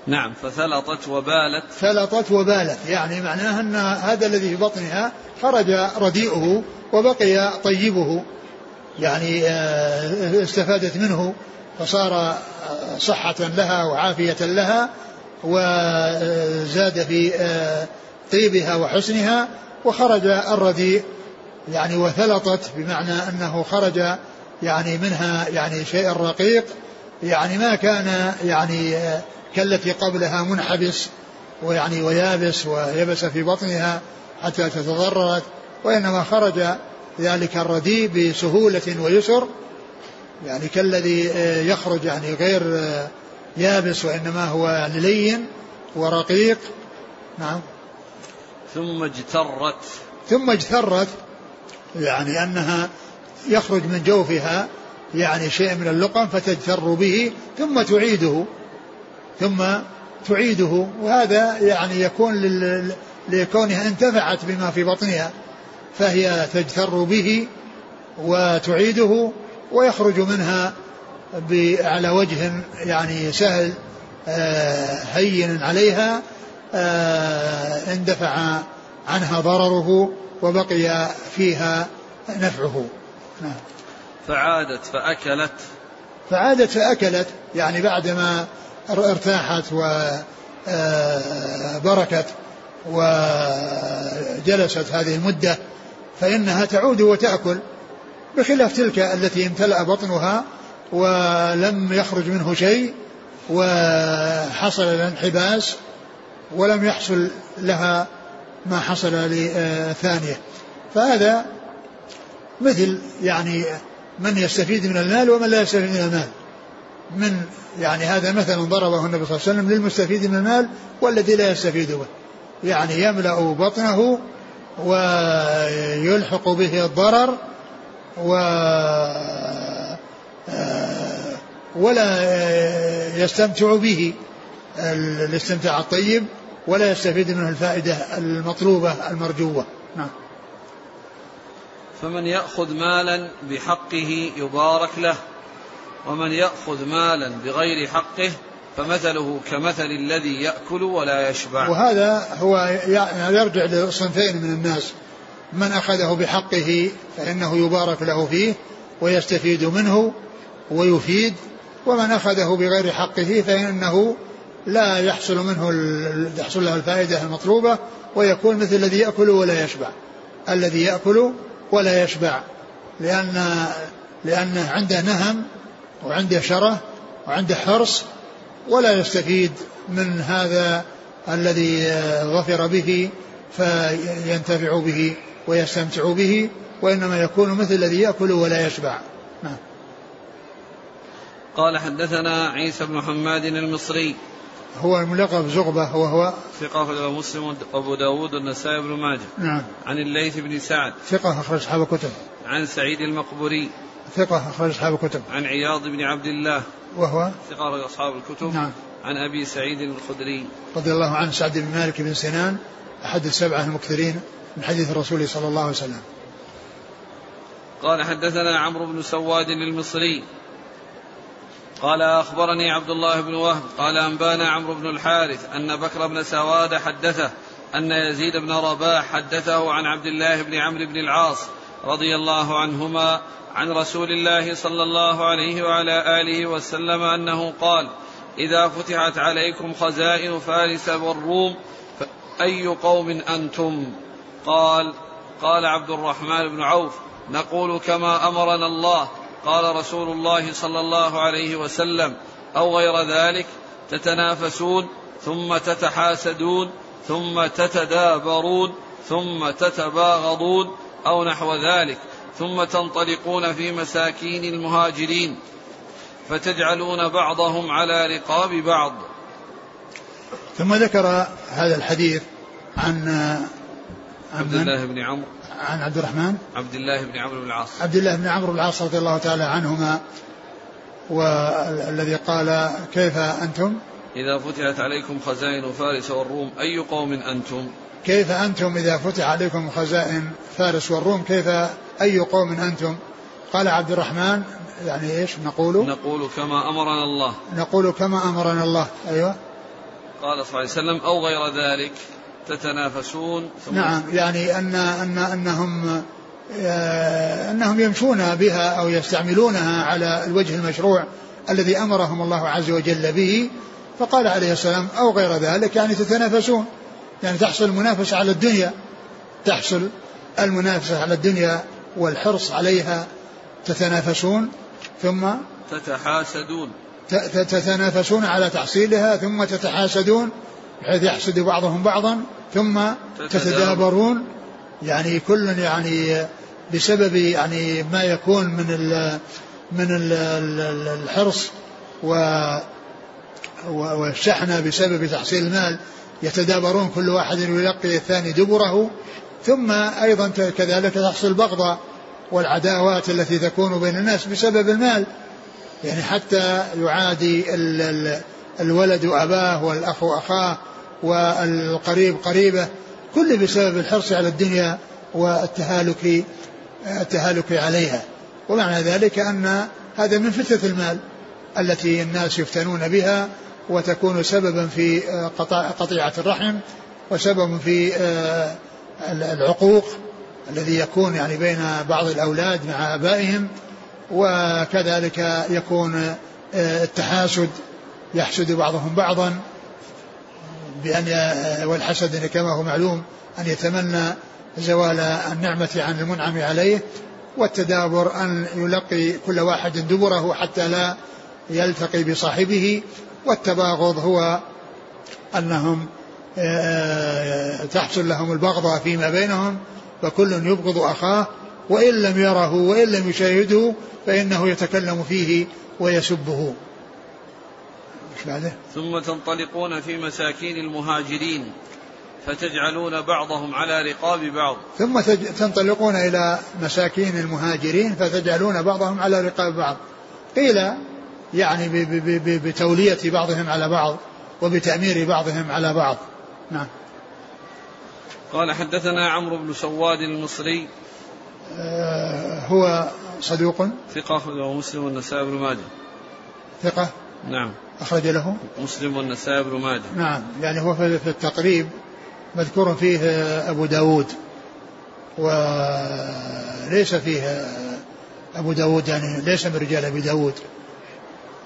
نعم فثلطت وبالت. ثلطت وبالت يعني معناها أن هذا الذي في بطنها خرج رديئه وبقي طيبه يعني آه، استفادت منه فصار صحة لها وعافية لها وزاد في آه، طيبها وحسنها وخرج الرديء يعني وثلطت بمعنى أنه خرج يعني منها يعني شيء رقيق يعني ما كان يعني كالتي قبلها منحبس ويعني ويابس ويبس في بطنها حتى تتضررت وإنما خرج ذلك الرديء بسهولة ويسر يعني كالذي يخرج يعني غير يابس وإنما هو يعني لين ورقيق. نعم. ثم اجترت. ثم اجترت يعني أنها يخرج من جوفها يعني شيء من اللقم فتجتر به ثم تعيده ثم تعيده. وهذا يعني يكون لكونها انتفعت بما في بطنها فهي تجتر به وتعيده ويخرج منها على وجه يعني سهل آه، هين عليها آه، اندفع عنها ضرره وبقي فيها نفعه. نعم. فعادت فأكلت. فعادت فأكلت يعني بعدما ارتاحت وبركت آه، وجلست هذه المدة فإنها تعود وتأكل بخلاف تلك التي امتلأ بطنها ولم يخرج منه شيء وحصل الانحباس ولم يحصل لها ما حصل لثانية. فهذا مثل يعني من يستفيد من المال ومن لا يستفيد من المال. من يعني هذا مثل ضربه النبي صلى الله عليه وسلم للمستفيد من المال والذي لا يستفيد به. يعني يملأ بطنه ويلحق به الضرر و ولا يستمتع به الاستمتاع الطيب ولا يستفيد منه الفائدة المطلوبة المرجوة. نعم. فمن يأخذ مالا بحقه يبارك له ومن يأخذ مالا بغير حقه فمثله كمثل الذي يأكل ولا يشبع. وهذا هو يعني يرجع لصنفين من الناس من أخذه بحقه فإنه يبارك له فيه ويستفيد منه ويفيد ومن أخذه بغير حقه فإنه لا يحصل منه تحصل له الفائدة المطلوبة ويكون مثل الذي يأكل ولا يشبع. الذي يأكل ولا يشبع لأن لأنه عنده نهم وعنده شره وعنده حرص ولا يستفيد من هذا الذي ظفر به فينتفع به ويستمتع به وإنما يكون مثل الذي يأكل ولا يشبع. نعم. قال حدثنا عيسى بن حماد المصري هو الملقب زغبة وهو ثقة أخرج مسلم وأبو داود والنسائي بن ماجه. نعم. عن الليث بن سعد. ثقة أخرج أصحاب الكتب. عن سعيد المقبوري. ثقة أخرج أصحاب الكتب. عن عياض بن عبد الله. وهو ثقة أخرج أصحاب الكتب. نعم. عن أبي سعيد الخدري. رضي الله عنه سعد بن مالك بن سنان أحد السبعة المكثرين من حديث الرسول صلى الله عليه وسلم. قال حدثنا عمرو بن سواد المصري. قال أخبرني عبد الله بن وهب قال أنبانا عمرو بن الحارث أن بكر بن سواد حدثه أن يزيد بن رباح حدثه عن عبد الله بن عمرو بن العاص رضي الله عنهما عن رسول الله صلى الله عليه وعلى آله وسلم أنه قال إذا فتحت عليكم خزائن فارس والروم فأي قوم أنتم؟ قال قال عبد الرحمن بن عوف نقول كما أمرنا الله قال رسول الله صلى الله عليه وسلم أو غير ذلك تتنافسون ثم تتحاسدون ثم تتدابرون ثم تتباغضون أو نحو ذلك ثم تنطلقون في مساكين المهاجرين فتجعلون بعضهم على رقاب بعض. ثم ذكر هذا الحديث عن عبد الله بن عمرو. عن عبد الرحمن؟ عبد الله بن عمرو بن العاص. عبد الله بن عمرو بن العاص رضي الله تعالى عنهما والذي قال كيف أنتم؟ إذا فتحت عليكم خزائن فارس والروم أي قوم أنتم؟ كيف أنتم إذا فتح عليكم خزائن فارس والروم؟ كيف أي قوم أنتم؟ قال عبد الرحمن يعني إيش نقول نقول كما أمرنا الله. نقول كما أمرنا الله أيوة. قال صلى الله عليه وسلم أو غير ذلك. تتنافسون ثم نعم يعني أن أن أنهم آه، أنهم يمشون بها أو يستعملونها على الوجه المشروع الذي أمرهم الله عز وجل به فقال عليه السلام أو غير ذلك يعني تتنافسون. يعني تحصل المنافسة على الدنيا تحصل المنافسة على الدنيا والحرص عليها تتنافسون ثم تتحاسدون. تتنافسون على تحصيلها ثم تتحاسدون بحيث يحسد بعضهم بعضا ثم تتدابرون. يعني كل يعني بسبب يعني ما يكون من ال من ال الحرص و والشحنة بسبب تحصيل المال يتدابرون كل واحد يلقي الثاني دبره. ثم أيضا كذلك تحصل البغضة والعداوات التي تكون بين الناس بسبب المال. يعني حتى يعادي الولد أباه والأخ أخاه والقريب قريبة كل بسبب الحرص على الدنيا والتهالك التهالك عليها. ومعنى ذلك أن هذا من فتنة المال التي الناس يفتنون بها وتكون سببا في قطيعة الرحم وسبب في آه، العقوق الذي يكون يعني بين بعض الأولاد مع آبائهم وكذلك يكون آه، التحاسد يحسد بعضهم بعضا. بأن والحسد كما هو معلوم أن يتمنى زوال النعمة عن المنعم عليه والتدابر أن يلقي كل واحد دبره حتى لا يلتقي بصاحبه والتباغض هو أنهم آه، تحصل لهم البغضة فيما بينهم فكل يبغض أخاه وإن لم يره وإن لم يشاهده فإنه يتكلم فيه ويسبه. بعده. ثم تنطلقون في مساكين المهاجرين فتجعلون بعضهم على رقاب بعض. ثم تنطلقون إلى مساكين المهاجرين فتجعلون بعضهم على رقاب بعض. قيل يعني بتولية بعضهم على بعض وبتأمير بعضهم على بعض. نعم. قال حدثنا عمرو بن سواد المصري. آه هو صدوق. ثقة أخرجه مسلم والنسائي بن ماجه. ثقة. نعم. أخرج له. مسلم والنسائي بن ماجه. نعم يعني هو في التقريب مذكور فيه أبو داود. وليس فيه أبو داود يعني ليس من رجال أبي داود.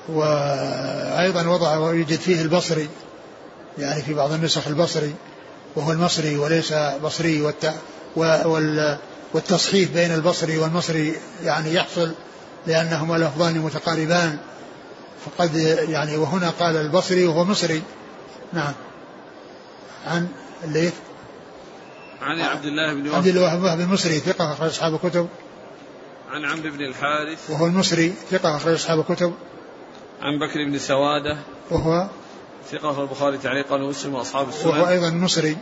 وأيضا وضع ويوجد فيه البصري يعني في بعض النسخ البصري وهو المصري وليس بصري والت والتصحيف بين البصري والمصري يعني يحصل لأنهما لفظان متقاربان. فقد يعني وهنا قال البصري وهو مصري. نعم. عن الليث عن عبد الله بن وهب. عبد الله بن وهب المصري ثقة أخرج أصحاب الكتب. عن عمرو بن الحارث. وهو المصري ثقة أخرج أصحاب الكتب. عن بكر بن سوادة. وهو ثقة أخرج البخاري تعليقا ومسلم وأصحاب السنن. وهو أيضا مصري.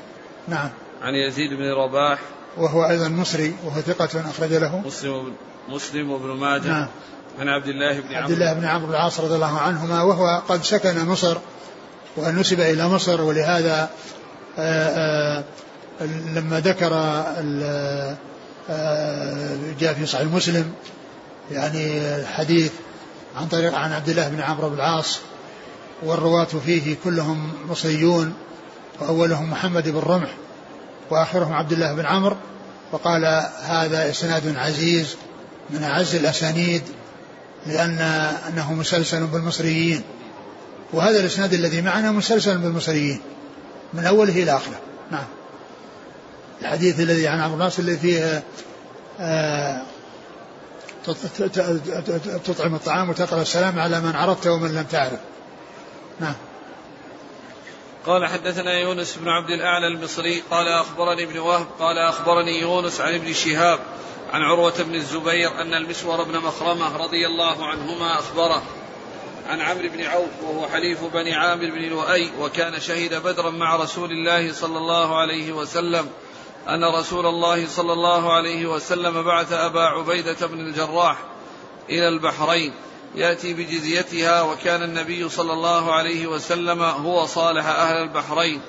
نعم. عن يزيد بن رباح. وهو أيضا مصري وهو ثقة أخرج له. مسلم مسلم وابن ماجه. نعم. عن عبد الله بن عمرو عبد الله بن عمرو العاص رضي الله عنهما وهو قد سكن مصر ونسب إلى مصر ولهذا آآ آه، آآ آه، لما ذكر آه، جاء في صحيح مسلم يعني الحديث عن طريق عن عبد الله بن عمرو بن العاص والرواة فيه كلهم مصريون وأولهم محمد بن رمح وآخرهم عبد الله بن عمرو وقال هذا إسناد عزيز من أعز الأسانيد لأن أنه مسلسل بالمصريين. وهذا الإسناد الذي معنا مسلسل بالمصريين. من أوله إلى آخره نعم. الحديث الذي عن عمرو الناس الذي فيه آه تطعم الطعام وتقرأ السلام على من عرفت ومن لم تعرف. نعم. قال حدثنا يونس بن عبد الأعلى المصري قال أخبرني ابن وهب قال أخبرني يونس عن ابن شهاب عن عروة بن الزبير أن المسور بن مخرمة رضي الله عنهما أخبره عن عمرو بن عوف وهو حليف بني عامر بن لؤي وكان شهد بدرا مع رسول الله صلى الله عليه وسلم أن رسول الله صلى الله عليه وسلم بعث أبا عبيدة بن الجراح إلى البحرين يأتي بجزيتها وكان النبي صلى الله عليه وسلم هو صالح أهل البحرين.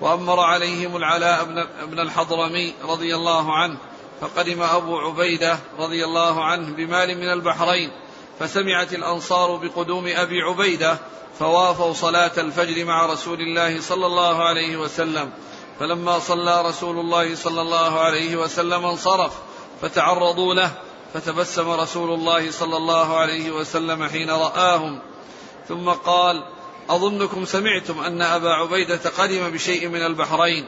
وأمر عليهم العلاء بن الحضرمي رضي الله عنه فقدم أبو عبيدة رضي الله عنه بمال من البحرين فسمعت الأنصار بقدوم أبي عبيدة فوافوا صلاة الفجر مع رسول الله صلى الله عليه وسلم. فلما صلى رسول الله صلى الله عليه وسلم انصرف فتعرضوا له فتبسم رسول الله صلى الله عليه وسلم حين رآهم. ثم قال أظنكم سمعتم أن أبا عبيدة قدم بشيء من البحرين.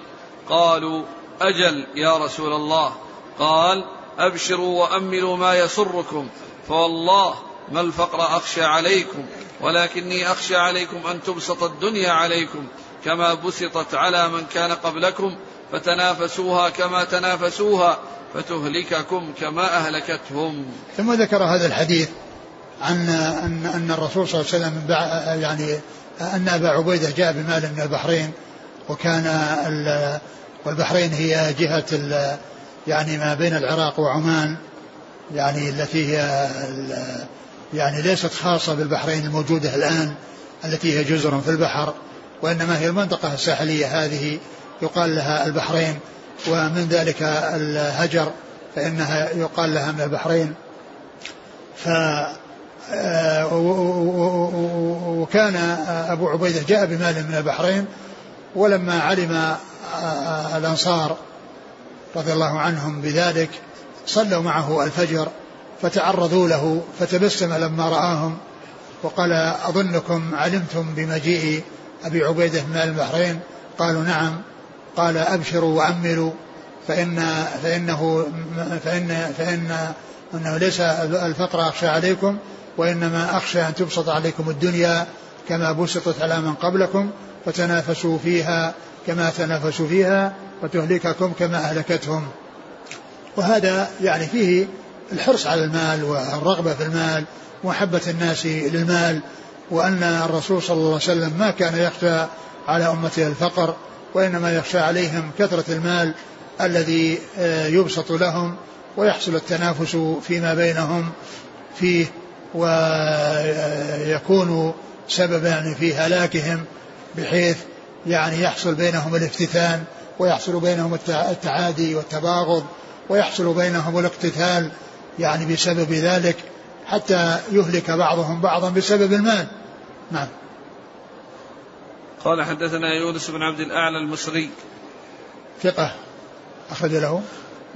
قالوا أجل يا رسول الله. قال أبشروا وأملوا ما يسركم فوالله ما الفقر أخشى عليكم ولكني أخشى عليكم أن تبسط الدنيا عليكم كما بسطت على من كان قبلكم فتنافسوها كما تنافسوها فتهلككم كما أهلكتهم. ثم ذكر هذا الحديث عن أن أن الرسول صلى الله عليه وسلم يعني أن أبا عبيدة جاء بمال من البحرين وكان والبحرين هي جهة يعني ما بين العراق وعمان يعني التي هي يعني ليست خاصة بالبحرين الموجودة الآن التي هي جزر في البحر وإنما هي المنطقة الساحلية هذه يقال لها البحرين ومن ذلك الهجر فإنها يقال لها من البحرين. ف آه، وكان أبو عبيدة جاء بمال من البحرين ولما علم آه، الأنصار رضي الله عنهم بذلك صلوا معه الفجر فتعرضوا له فتبسم لما رآهم وقال أظنكم علمتم بمجيء أبي عبيدة من البحرين؟ قالوا نعم. قال أبشروا وأملوا فإن فإنه فإن فإن أنه ليس الفقر أخشى عليكم وإنما أخشى أن تبسط عليكم الدنيا كما بسطت على من قبلكم فتنافسوا فيها كما تنافسوا فيها وتهلككم كما أهلكتهم. وهذا يعني فيه الحرص على المال والرغبة في المال ومحبة الناس للمال وأن الرسول صلى الله عليه وسلم ما كان يخشى على أمته الفقر وإنما يخشى عليهم كثرة المال الذي آه، يبسط لهم ويحصل التنافس فيما بينهم فيه ويكون سببا في هلاكهم بحيث يعني يحصل بينهم الافتتان ويحصل بينهم التعادي والتباغض ويحصل بينهم الاقتتال يعني بسبب ذلك حتى يهلك بعضهم بعضا بسبب المال. نعم. قال حدثنا يونس بن عبد الأعلى المصري. ثقة. أخرج له.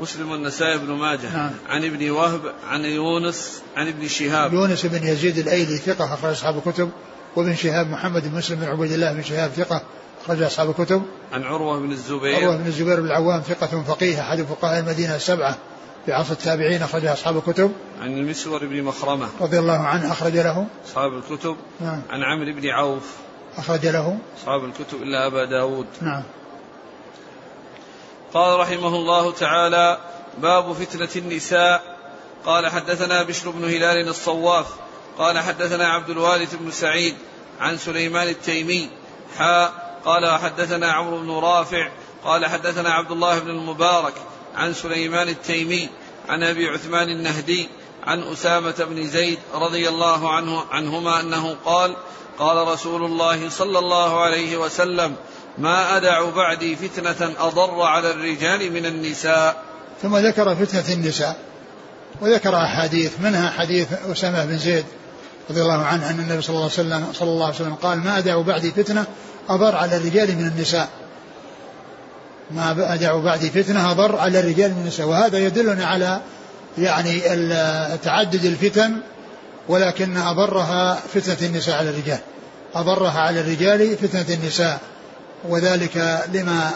مسلم والنسائي بن ماجه. نعم. عن ابن وهب عن يونس عن ابن شهاب. يونس بن يزيد الأيلي ثقة أخرج أصحاب الكتب. وابن شهاب محمد بن مسلم بن عبيد الله بن شهاب ثقة. أخرج أصحاب الكتب. عن عروة بن الزبير. عروة بن الزبير بن العوام ثقة فقيه أحد فقهاء المدينة السبعة في عصر التابعين أخرج أصحاب الكتب. عن المسور بن مخرمة. رضي الله عنه أخرج له. أصحاب الكتب. نعم. عن عمرو بن عوف. أخرج له. أصحاب الكتب إلا أبا داود. نعم. قال رحمه الله تعالى باب فتنة النساء. قال حدثنا بشر بن هلال الصواف. قال حدثنا عبد الوارث بن سعيد عن سليمان التيمي. حاء قال حدثنا عمرو بن رافع قال حدثنا عبد الله بن المبارك عن سليمان التيمي عن أبي عثمان النهدي عن أسامة بن زيد رضي الله عنه عنهما أنه قال قال رسول الله صلى الله عليه وسلم ما أدع بعدي فتنة أضر على الرجال من النساء. ثم ذكر فتنة النساء وذكر أحاديث منها حديث أسامة بن زيد رضي الله عنه أن النبي صلى الله عليه وسلم صلى الله عليه وسلم قال ما أدع بعدي فتنة أضر على الرجال من النساء. ما أدع بعدي فتنة أضر على الرجال من النساء. وهذا يدلنا على يعني تعدد الفتن ولكن أضرها فتنة النساء على الرجال. أضرها على الرجال فتنة النساء. وذلك لما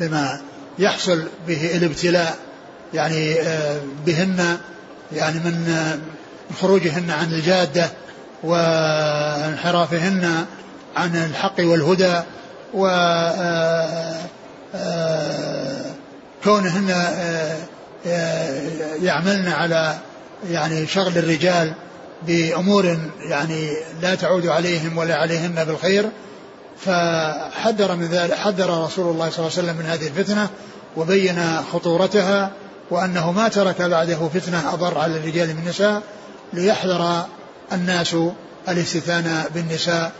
لما يحصل به الابتلاء يعني آه، بهن يعني من خروجهن عن الجادة وانحرافهن. عن الحق والهدى و آه، آه، كونهن يعملن على يعني شغل الرجال بأمور يعني لا تعود عليهم ولا عليهن بالخير فحذر من ذلك حذر رسول الله صلى الله عليه وسلم من هذه الفتنة وبين خطورتها وأنه ما ترك بعده فتنة أضر على الرجال من النساء ليحذر الناس الاستثناء بالنساء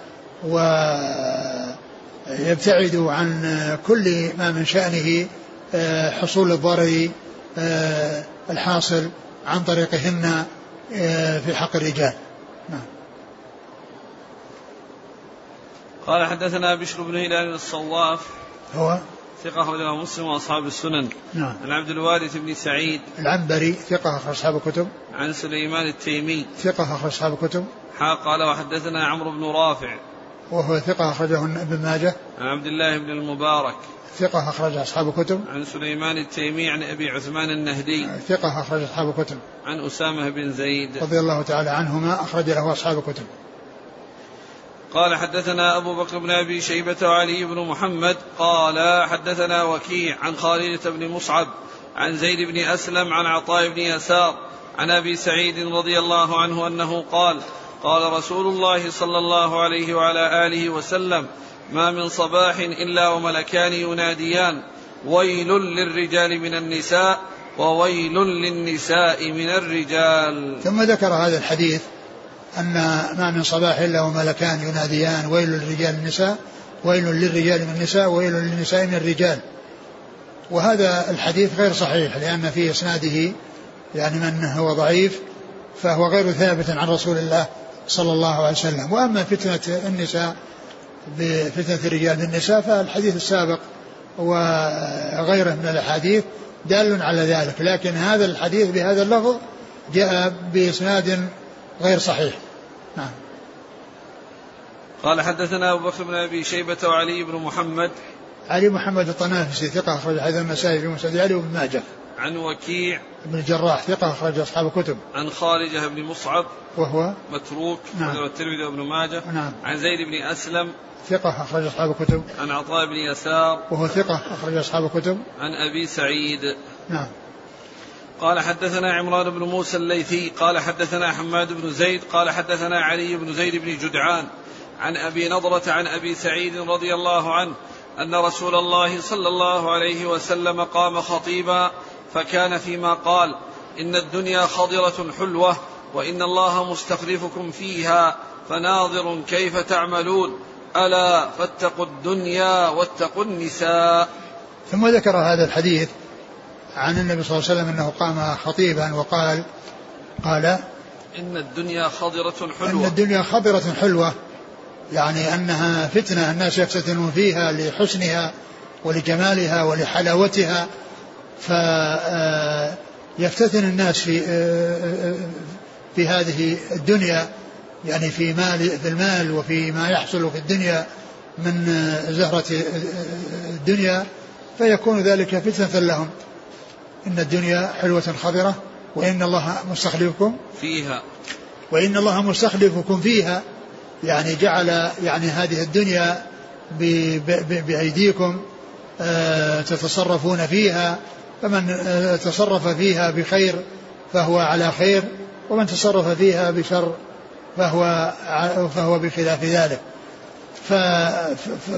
ويبتعدوا عن كل ما من شأنه آه، حصول الضرر آه، الحاصل عن طريقهن آه، في حق الرجال نعم قال حدثنا بشر بن هلال الصواف هو ثقة أخرجه مسلم وأصحاب السنن. نعم. عن عبد الوارث بن سعيد. العنبري ثقة أخرج أصحاب الكتب. عن سليمان التيمي. ثقة أخرج أصحاب الكتب. حا قال وحدثنا عمرو بن رافع. وهو ثقة أخرجه ابن ماجه. عن عبد الله بن المبارك. ثقة أخرج أصحاب الكتب. عن سليمان التيمي عن أبي عثمان النهدي. ثقة أخرج أصحاب الكتب. عن أسامة بن زيد. رضي الله تعالى عنهما أخرج له أصحاب الكتب. قال حدثنا أبو بكر بن أبي شيبة وعلي بن محمد قال حدثنا وكيع عن خالدة بن مصعب عن زيد بن أسلم عن عطاء بن يسار عن أبي سعيد رضي الله عنه أنه قال قال رسول الله صلى الله عليه وعلى آله وسلم ما من صباح إلا وملكان يناديان ويل للرجال من النساء وويل للنساء من الرجال. ثم ذكر هذا الحديث أن ما من صباح إلا وملكان يناديان ويل للرجال من النساء ويل للرجال من النساء ويل للنساء من الرجال. وهذا الحديث غير صحيح لأن في إسناده يعني من هو ضعيف فهو غير ثابت عن رسول الله صلى الله عليه وسلم. وأما فتنة النساء بفتنة الرجال بالنساء فالحديث السابق وغيره من الأحاديث دال على ذلك. لكن هذا الحديث بهذا اللفظ جاء بإسناد غير صحيح. نعم. قال حدثنا أبو بكر بن أبي شيبة وعلي بن محمد. علي محمد الطنافسي ثقة أخرج حديث النسائي في مسند علي وابن ماجه. عن وكيع بن الجراح ثقة أخرج أصحاب الكتب. عن خارجة بن مصعب وهو؟ متروك نعم. والترمذي وابن ماجه. نعم. عن زيد بن أسلم ثقة أخرج أصحاب الكتب. عن عطاء بن يسار. وهو ثقة أخرج أصحاب الكتب. عن أبي سعيد. نعم. قال حدثنا عمران بن موسى الليثي قال حدثنا حماد بن زيد قال حدثنا علي بن زيد بن جدعان. عن أبي نضرة عن أبي سعيد رضي الله عنه أن رسول الله صلى الله عليه وسلم قام خطيبا فكان فيما قال إن الدنيا خضرة حلوة وإن الله مستخلفكم فيها فناظر كيف تعملون. ألا فاتقوا الدنيا واتقوا النساء. ثم ذكر هذا الحديث عن النبي صلى الله عليه وسلم أنه قام خطيبا وقال قال إن الدنيا خضرة حلوة. إن الدنيا خضرة حلوة. يعني أنها فتنة الناس يفتتنون فيها لحسنها ولجمالها ولحلاوتها. فيفتتن الناس في في هذه الدنيا يعني في مال في المال وفي ما يحصل في الدنيا من زهرة الدنيا فيكون ذلك فتنة لهم. إن الدنيا حلوة خضرة وإن الله مستخلفكم فيها. وإن الله مستخلفكم فيها يعني جعل يعني هذه الدنيا بأيديكم آه، تتصرفون فيها فمن تصرف فيها بخير فهو على خير ومن تصرف فيها بشر فهو فهو بخلاف ذلك.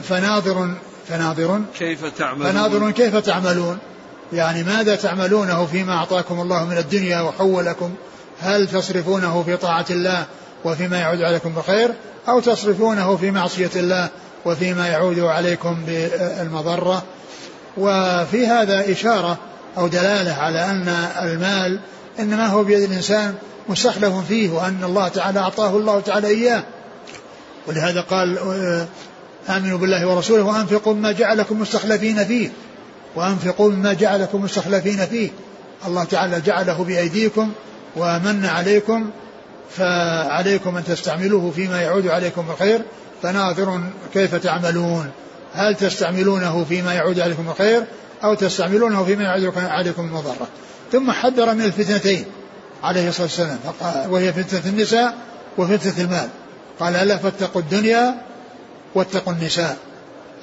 فناظر فناظر. كيف تعملون؟ فناظر كيف تعملون؟ يعني ماذا تعملونه فيما أعطاكم الله من الدنيا وحولكم؟ هل تصرفونه في طاعة الله وفيما يعود عليكم بخير أو تصرفونه في معصية الله وفيما يعود عليكم بالمضرة؟ وفي هذا إشارة أو دلالة على أن المال إنما هو بيد الإنسان مستخلف فيه وأن الله تعالى أعطاه الله تعالى إياه. ولهذا قال آمنوا بالله ورسوله وأنفقوا مما جعلكم مستخلفين فيه. وأنفقوا مما جعلكم مستخلفين فيه. الله تعالى جعله بأيديكم ومن عليكم فعليكم أن تستعملوه فيما يعود عليكم الخير. فناظر كيف تعملون. هل تستعملونه فيما يعود عليكم الخير أو تستعملونه فيما يعود عليكم المضرة؟ ثم حذر من الفتنتين عليه الصلاة والسلام. وهي فتنة النساء وفتنة المال. قال ألا فاتقوا الدنيا واتقوا النساء.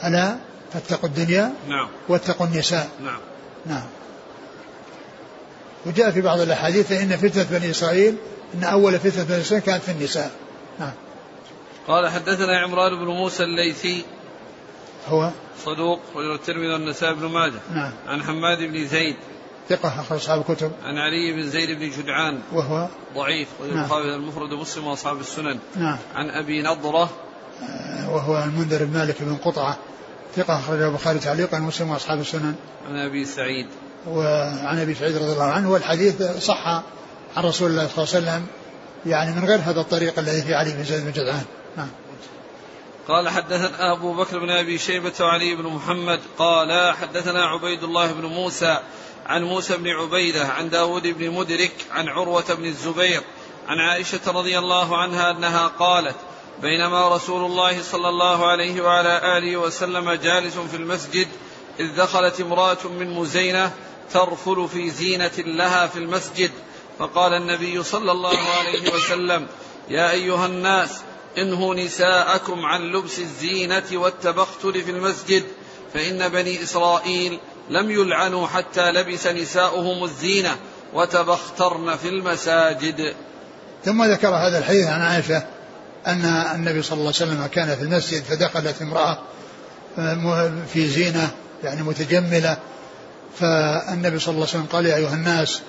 ألا فاتقوا الدنيا نعم. واتقوا النساء. نعم. نعم. وجاء في بعض الأحاديث إن فتنة بني إسرائيل أن أول فتنة بني إسرائيل كانت في النساء. نعم. قال حدثنا عمران بن موسى الليثي هو صدوق وله الترمذي والنسائي بن ماجه. نعم. عن حماد بن زيد. ثقة أخرج أصحاب الكتب. عن علي بن زيد بن جدعان. وهو ضعيف نعم. البخاري المفرد ومسلم وأصحاب السنن. نعم. عن أبي نضرة. آه، وهو المنذر بن مالك بن قطعة. ثقة أخرجه البخاري تعليقا ومسلم وأصحاب السنن. عن أبي سعيد. وعن أبي سعيد رضي الله عنه والحديث صح عن رسول الله صلى الله عليه وسلم يعني من غير هذا الطريق الذي في علي بن زيد بن جدعان. نعم. قال حدثنا أبو بكر بن أبي شيبة وعلي بن محمد قال حدثنا عبيد الله بن موسى عن موسى بن عبيدة عن داود بن مدرك عن عروة بن الزبير عن عائشة رضي الله عنها أنها قالت بينما رسول الله صلى الله عليه وعلى آله وسلم جالس في المسجد إذ دخلت امرأة من مزينة ترفل في زينة لها في المسجد فقال النبي صلى الله عليه وسلم يا أيها الناس انهوا نساءكم عن لبس الزينة والتبختر في المسجد فإن بني إسرائيل لم يلعنوا حتى لبس نساؤهم الزينة وتبخترن في المساجد. ثم ذكر هذا الحديث عن عائشة أن النبي صلى الله عليه وسلم كان في المسجد فدخلت امرأة في زينة يعني متجملة. فالنبي صلى الله عليه وسلم قال يا أيها الناس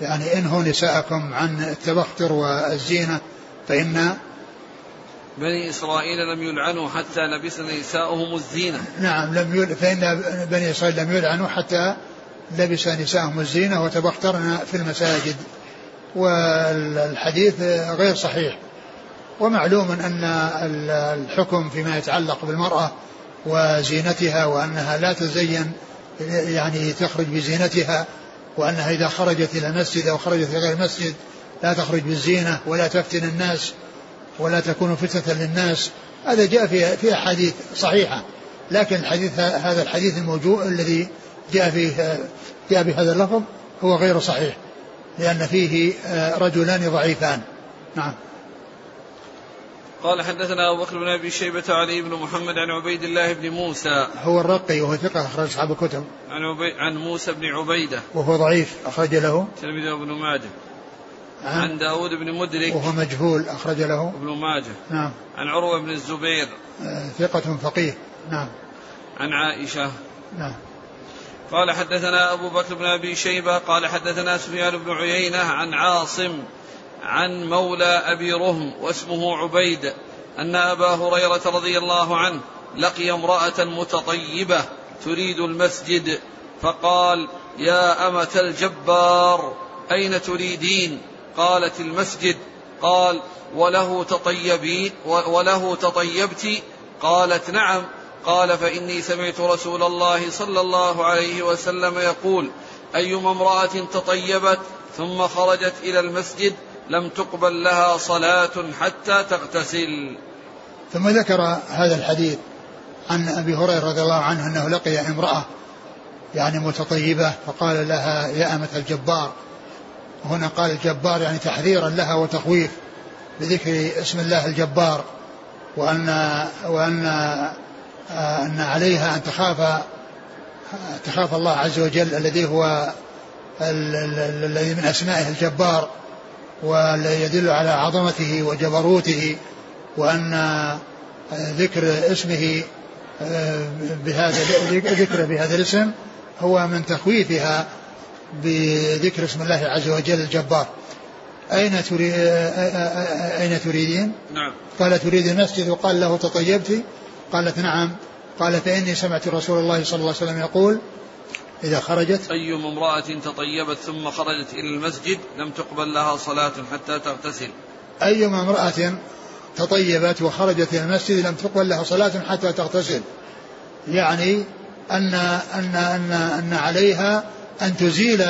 يعني انهوا نساءكم عن التبختر والزينة فإن بني إسرائيل لم يلعنوا حتى لبسن نساؤهم الزينة. نعم لم يل... فإن بني إسرائيل لم يلعنوا حتى لبس نساءهم الزينة وتبخترن في المساجد. والحديث غير صحيح. ومعلوم أن الحكم فيما يتعلق بالمرأة وزينتها وأنها لا تزين يعني تخرج بزينتها وأنها إذا خرجت إلى المسجد أو خرجت إلى غير المسجد لا تخرج بالزينة ولا تفتن الناس. ولا تكون فتنة للناس هذا جاء في في أحاديث صحيحة. لكن الحديث هذا الحديث الموجود الذي جاء فيه جاء بهذا اللفظ هو غير صحيح لأن فيه رجلان ضعيفان. نعم. قال حدثنا أبو بكر بن أبي شيبة علي بن محمد عن عبيد الله بن موسى. هو الرقي وهو ثقة أخرج أصحاب الكتب. عن عبي عن موسى بن عبيدة. وهو ضعيف أخرج له. تلميذ ابن ماجه. عن, عن داود بن مدرك وهو مجهول أخرج له. ابن ماجه. نعم. عن عروة بن الزبير. آه ثقة فقيه. نعم. عن عائشة. نعم. قال حدثنا أبو بكر بن أبي شيبة قال حدثنا سفيان بن عيينة عن عاصم عن مولى أبي رهم واسمه عبيد أن أبا هريرة رضي الله عنه لقي امرأة متطيبة تريد المسجد فقال يا أمة الجبار أين تريدين؟ قالت المسجد قال وله تطيبين وله تطيبت. قالت نعم. قال فإني سمعت رسول الله صلى الله عليه وسلم يقول أيما امرأة تطيبت ثم خرجت إلى المسجد لم تقبل لها صلاة حتى تغتسل. ثم ذكر هذا الحديث عن أبي هريرة رضي الله عنه أنه لقي امرأة يعني متطيبة فقال لها يا أمة الجبار هنا قال الجبار يعني تحذيرا لها وتخويف بذكر اسم الله الجبار وأن وأن أن عليها أن تخاف تخاف الله عز وجل الذي هو الذي من أسمائه الجبار والذي يدل على عظمته وجبروته وأن ذكر اسمه بهذا ذكره بهذا الاسم هو من تخويفها بذكر اسم الله عز وجل الجبار. أين تريد أين تريدين؟ نعم. قال تريد المسجد؟ وقال له تطيبت. قالت نعم. قال فإني سمعت رسول الله صلى الله عليه وسلم يقول إذا خرجت أيما امرأة تطيبت ثم خرجت إلى المسجد لم تقبل لها صلاة حتى تغتسل. أيما امرأة تطيبت وخرجت إلى المسجد لم تقبل لها صلاة حتى تغتسل. يعني أن أن أن أن عليها أن تزيل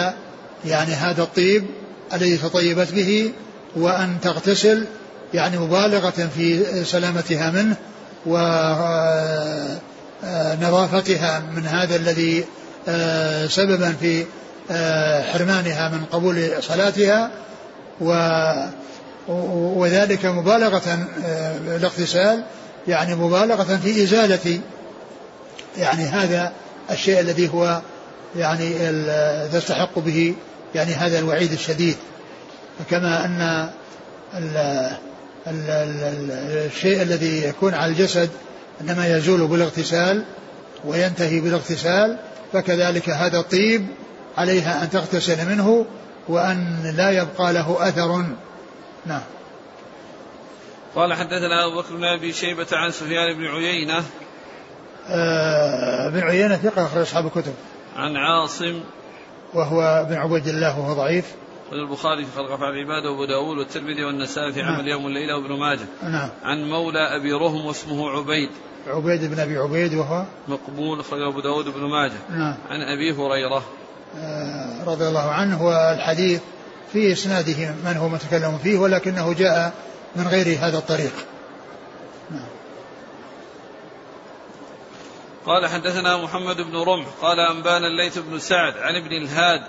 يعني هذا الطيب الذي تطيبت به وأن تغتسل يعني مبالغة في سلامتها منه ونظافتها من هذا الذي سببا في حرمانها من قبول صلاتها وذلك مبالغة الاغتسال يعني مبالغة في إزالة يعني هذا الشيء الذي هو يعني تستحق به يعني هذا الوعيد الشديد. كما أن ال ال ال الشيء الذي يكون على الجسد إنما يزول بالاغتسال وينتهي بالاغتسال فكذلك هذا الطيب عليها أن تغتسل منه وأن لا يبقى له أثر. نعم. قال حدثنا أبو بكر بن أبي شيبة عن سفيان بن عيينة. آه بن عيينة ثقة أخرج أصحاب الكتب. عن عاصم وهو بن عبيد الله وهو ضعيف. البخاري في خلق أفعال العباد وأبو داود والترمذي والنسائي في نعم. عمل يوم الليلة وابن ماجه. نعم. عن مولى أبي رهم واسمه عبيد. عبيد بن أبي عبيد وهو مقبول أخرجه أبو داود وابن ماجه. نعم. عن أبي هريرة. آه رضي الله عنه والحديث في إسناده من هو متكلم فيه ولكنه جاء من غير هذا الطريق. قال حدثنا محمد بن رمح قال أنبانا الليث بن سعد عن ابن الهاد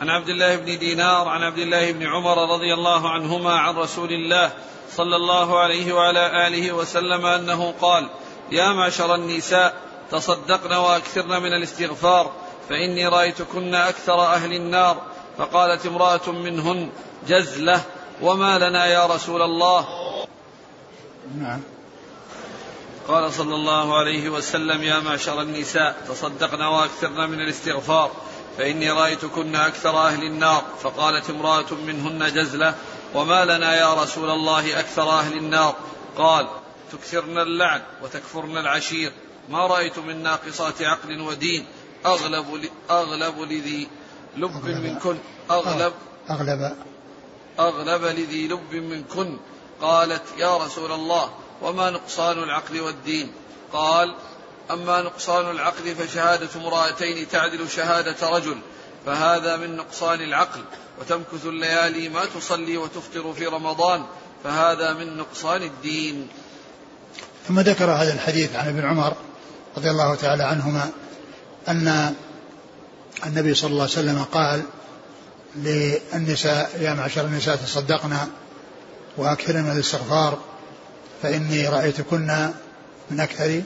عن عبد الله بن دينار عن عبد الله بن عمر رضي الله عنهما عن رسول الله صلى الله عليه وعلى آله وسلم أنه قال يا معشر النساء تصدقن وأكثرن من الاستغفار فإني رأيتكن أكثر أهل النار. فقالت امرأة منهن جزلة وما لنا يا رسول الله؟ نعم. قال صلى الله عليه وسلم يا معشر النساء تصدقن واكثرن من الاستغفار فإني رأيتكن أكثر أهل النار. فقالت امرأة منهن جزلة وما لنا يا رسول الله أكثر أهل النار؟ قال تكثرن اللعن وتكفرن العشير ما رأيت من ناقصات عقل ودين أغلب أغلب لذي لب منكن أغلب أغلب. أغلب. لذي لب منكن قالت يا رسول الله وما نقصان العقل والدين. قال أما نقصان العقل فشهادة امرأتين تعدل شهادة رجل فهذا من نقصان العقل وتمكث الليالي ما تصلي وتفطر في رمضان فهذا من نقصان الدين. ثم ذكر هذا الحديث عن ابن عمر رضي الله تعالى عنهما أن النبي صلى الله عليه وسلم قال للنساء يا معشر النساء تصدقنا وأكثرن من الاستغفار. فإني رأيتكن من أكثر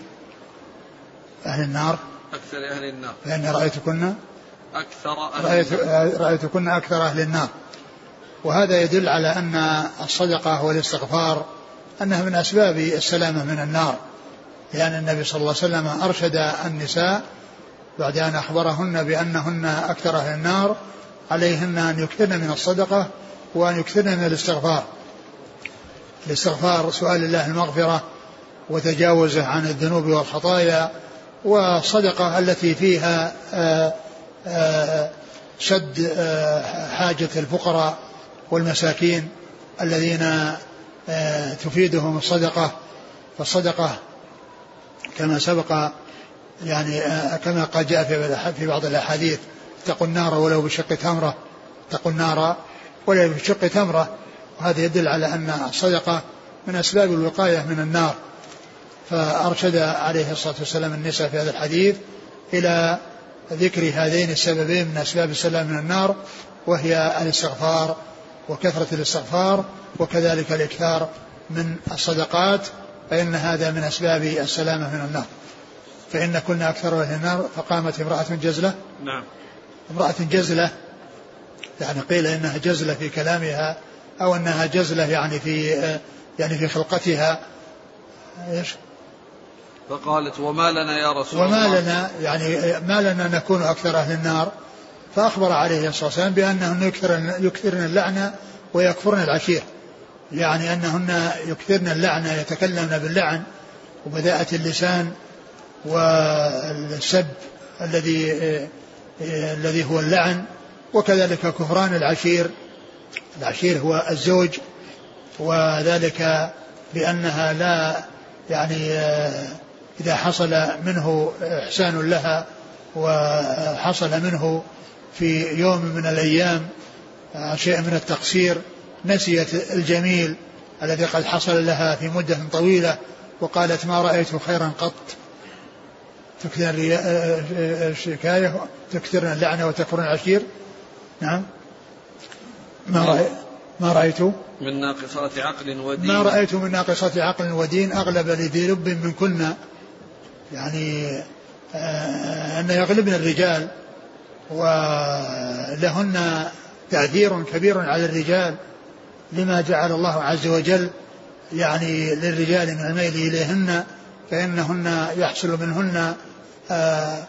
أهل النار. أكثر أهل النار. فإني رأيتكن أكثر أهل رأيت رأيتكن أكثر أهل النار. وهذا يدل على أن الصدقة والاستغفار أنها من أسباب السلامة من النار. لأن النبي صلى الله عليه وسلم أرشد النساء بعد أن أخبرهن بأنهن أكثر أهل النار عليهن أن يكثرن من الصدقة وأن يكثرن من الاستغفار. الاستغفار سؤال الله المغفرة وتجاوزه عن الذنوب والخطايا والصدقة التي فيها آه، آه، سد آه، حاجة الفقراء والمساكين الذين تفيدهم الصدقة. فالصدقة كما سبق يعني كما قد جاء في بعض الأحاديث اتقوا النار ولو بشق تمرة اتقوا النار ولو بشق تمرة وهذا يدل على أن الصدقة من أسباب الوقاية من النار. فأرشد عليه الصلاة والسلام النساء في هذا الحديث إلى ذكر هذين السببين من أسباب السلام من النار وهي الاستغفار وكثرة الاستغفار وكذلك الإكثار من الصدقات فإن هذا من أسباب السلامة من النار. فإن كنا أكثر أهل النار فقامت امرأة جزلة. نعم. امرأة جزلة يعني قيل إنها جزلة في كلامها أو أنها جزلة يعني في يعني في خلقتها. إيش؟ فقالت وما لنا يا رسول وما الله. وما لنا يعني ما لنا نكون أكثر أهل النار. فأخبر عليه الصلاة والسلام بأنهن يكثرن, يكثرن اللعنة ويكفرن العشير. يعني أنهن يكثرن اللعنة يتكلمن باللعن وبذاءة اللسان والسب الذي الذي هو اللعن وكذلك كفران العشير. العشير هو الزوج وذلك بأنها لا يعني إذا حصل منه إحسان لها وحصل منه في يوم من الأيام شيء من التقصير نسيت الجميل الذي قد حصل لها في مدة طويلة وقالت ما رأيت خيرا قط. تكثر الشكاية تكثرن اللعنة وتكفرن العشير. نعم. ما رأيت ما رأيت من ناقصات عقل ودين ما رأيت من ناقصات عقل ودين أغلب لذي لب من كنا يعني آه، أن يغلبن الرجال ولهن تأثير كبير على الرجال لما جعل الله عز وجل يعني للرجال من الميل إليهن فإنهن يحصل منهن آه،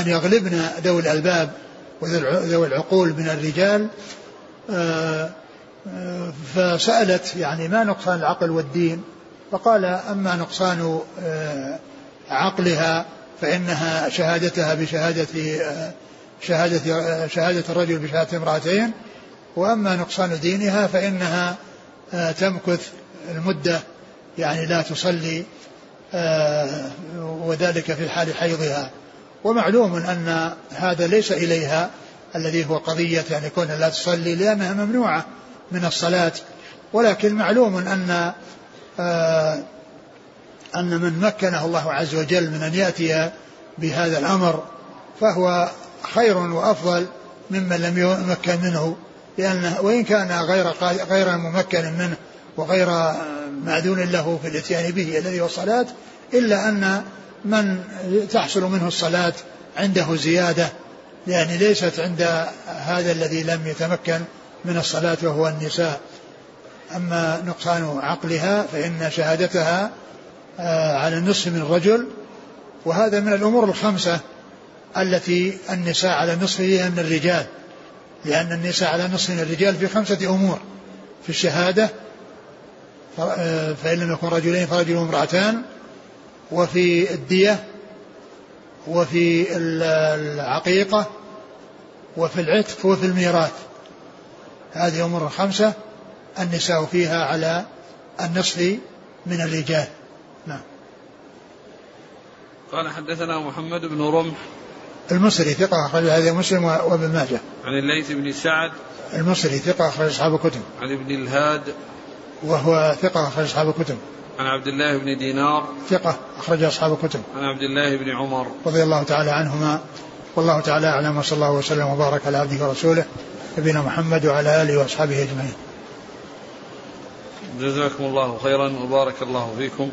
أن يغلبن ذوي الألباب وذوي العقول من الرجال فسألت يعني ما نقصان العقل والدين؟ فقال أما نقصان عقلها فإنها شهادتها بشهادة شهادة شهادة الرجل بشهادة امرأتين وأما نقصان دينها فإنها تمكث المدة يعني لا تصلي آه، وذلك في حال حيضها. ومعلوم أن هذا ليس إليها الذي هو قضية يعني كون لا تصلي لأنها ممنوعة من الصلاة. ولكن معلوم أن آه، أن من مكنه الله عز وجل من أن يأتي بهذا الأمر فهو خير وأفضل ممن لم يمكن منه لأنه وإن كان غير غير ممكن منه وغير معدون له في الإتيان به الذي هو الصلاة إلا أن من تحصل منه الصلاة عنده زيادة يعني ليست عند هذا الذي لم يتمكن من الصلاة وهو النساء. أما نقصان عقلها فإن شهادتها آه، على النصف من الرجل وهذا من الأمور الخمسة التي النساء على النصف هي من الرجال. لأن النساء على نصف من الرجال في خمسة أمور. في الشهادة فإن لم يكن رجلين فرجل وامرأتان وفي الدية وفي العقيقة وفي العتق وفي الميراث. هذه أمور خمسة النساء فيها على النصف من الرجال. نعم. قال حدثنا محمد بن رمح. المصري ثقة أخرج هذا مسلم وابن ماجه. عن الليث بن سعد. المصري ثقة أخرج أصحاب الكتب. عن ابن الهاد. وهو ثقة أخرج أصحاب الكتب. عن عبد الله بن دينار. ثقة أخرج أصحاب الكتب. عن عبد الله بن عمر. رضي الله تعالى عنهما. والله تعالى أعلم وصلى الله وسلم وبارك على عبده ورسوله نبينا محمد وعلى آله وأصحابه أجمعين. جزاكم الله خيرا وبارك الله فيكم.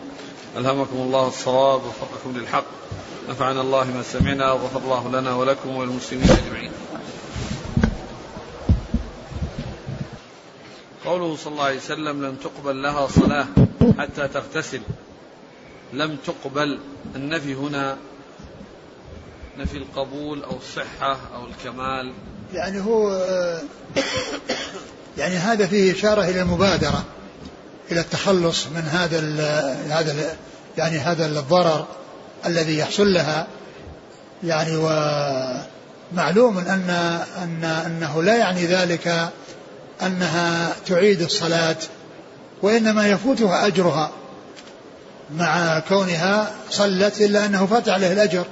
ألهمكم الله الصواب ووفقكم للحق. نفعنا الله ما سمعنا وغفر الله لنا ولكم وللمسلمين أجمعين. قوله صلى الله عليه وسلم لم تقبل لها صلاة حتى تغتسل. لم تقبل. النفي هنا نفي القبول أو الصحة أو الكمال. يعني هو يعني هذا فيه إشارة إلى المبادرة إلى التخلص من هذا هذا يعني هذا الضرر الذي يحصل لها. يعني ومعلوم أن أن أنه لا يعني ذلك أنها تعيد الصلاة وإنما يفوتها أجرها مع كونها صلت إلا أنه فات عليه الأجر.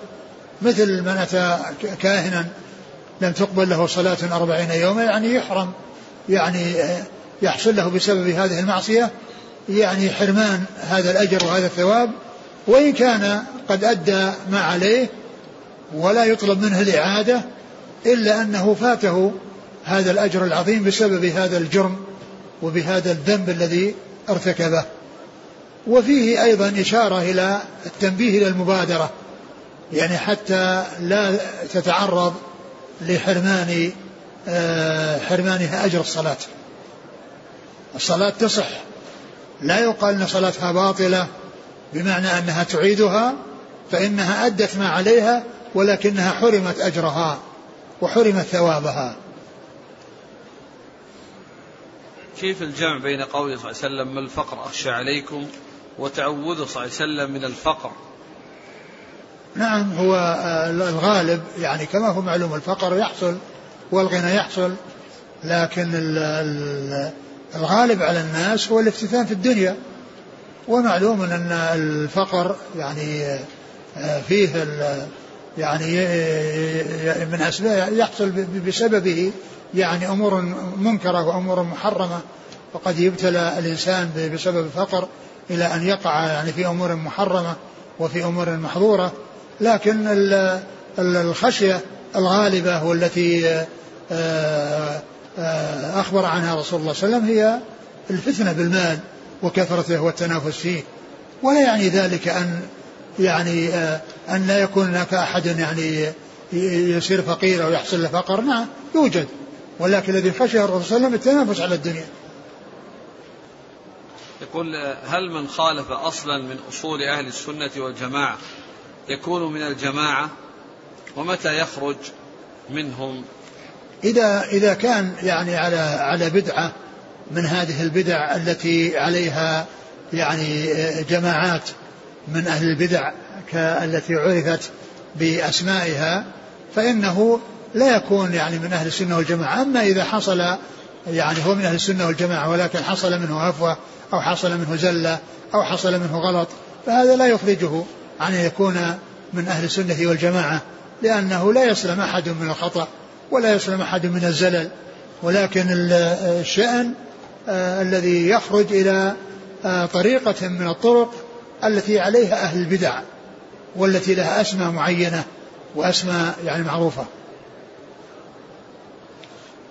مثل من أتى كاهنا لم تقبل له صلاة أربعين يوما يعني يحرم يعني يحصل له بسبب هذه المعصية يعني حرمان هذا الأجر وهذا الثواب وإن كان قد أدى ما عليه ولا يطلب منه الإعادة إلا أنه فاته هذا الأجر العظيم بسبب هذا الجرم وبهذا الذنب الذي ارتكبه. وفيه أيضا إشارة إلى التنبيه إلى المبادرة. يعني حتى لا تتعرض لحرمان آه، حرمانها أجر الصلاة. الصلاة تصح. لا يقال أن صلاتها باطلة بمعنى أنها تعيدها فإنها أدت ما عليها ولكنها حرمت أجرها وحرمت ثوابها. كيف الجمع بين قوله صلى الله عليه وسلم ما الفقر أخشى عليكم وتعوذه صلى الله عليه وسلم من الفقر؟ نعم هو آه، الغالب يعني كما هو معلوم الفقر يحصل والغنى يحصل لكن الغالب على الناس هو الافتتان في الدنيا. ومعلوم أن الفقر يعني آه، فيه يعني من أسباب يحصل بسببه يعني أمور منكرة وأمور محرمة وقد يبتلى الإنسان بسبب الفقر إلى أن يقع يعني في أمور محرمة وفي أمور محظورة. لكن الخشية الغالبة والتي آه، آه، أخبر عنها رسول الله صلى الله عليه وسلم هي الفتنة بالمال وكثرته والتنافس فيه. ولا يعني ذلك أن يعني آه، أن لا يكون هناك أحد يعني يصير فقير أو يحصل له فقر. نعم يوجد. ولكن الذي خشي الرسول صلى الله عليه وسلم التنافس على الدنيا. يقول هل من خالف أصلا من أصول أهل السنة والجماعة يكون من الجماعة؟ ومتى يخرج منهم؟ إذا إذا كان يعني على على بدعة من هذه البدع التي عليها يعني جماعات من أهل البدع التي عرفت بأسمائها فإنه لا يكون يعني من أهل السنة والجماعة. أما إذا حصل يعني هو من أهل السنة والجماعة ولكن حصل منه هفوة أو حصل منه زلة أو حصل منه غلط فهذا لا يخرجه عن أن يكون من أهل السنة والجماعة لأنه لا يسلم أحد من الخطأ ولا يسلم أحد من الزلل. ولكن الشأن آه الذي يخرج إلى آه طريقة من الطرق التي عليها أهل البدع والتي لها أسماء معينة وأسماء يعني معروفة.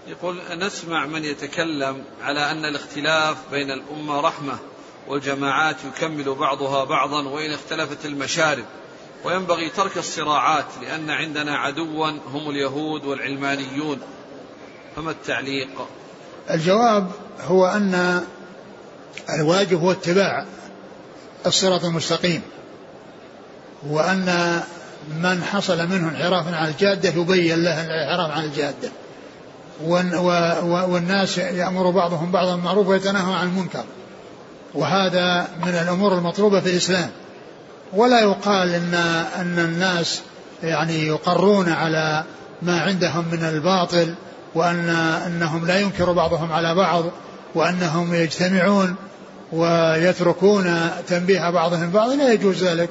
يقول نسمع من يتكلم على أن الاختلاف بين الأمة رحمة والجماعات يكمل بعضها بعضا وإن اختلفت المشارب. وينبغي ترك الصراعات لأن عندنا عدوا هم اليهود والعلمانيون. فما التعليق؟ الجواب هو أن الواجب هو اتباع الصراط المستقيم وأن من حصل منه انحراف عن الجادة يبين له الانحراف عن الجادة. والناس يأمر بعضهم بعضا بالمعروف ويتناهى عن المنكر. وهذا من الأمور المطلوبة في الإسلام. ولا يقال إن أن الناس يعني يقرون على ما عندهم من الباطل وأن أنهم لا ينكر بعضهم على بعض وأنهم يجتمعون ويتركون تنبيه بعضهم بعض. لا يجوز ذلك.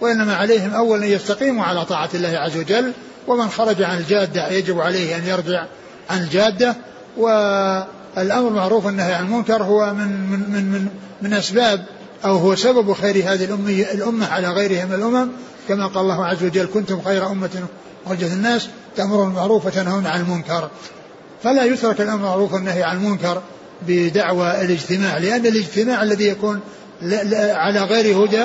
وإنما عليهم أولا يستقيموا على طاعة الله عز وجل ومن خرج عن الجادة يجب عليه أن يرجع عن الجادة والأمر معروف النهي عن المنكر هو من من من من, من أسباب أو هو سبب خير هذه الأمة, الأمة على غيرها من الأمم. كما قال الله عز وجل كنتم خير أمة أخرجت الناس. تأمرون بالمعروف وتنهون عن المنكر. فلا يترك الأمر معروف والنهي عن المنكر بدعوى الاجتماع لأن الاجتماع الذي يكون على غير هدى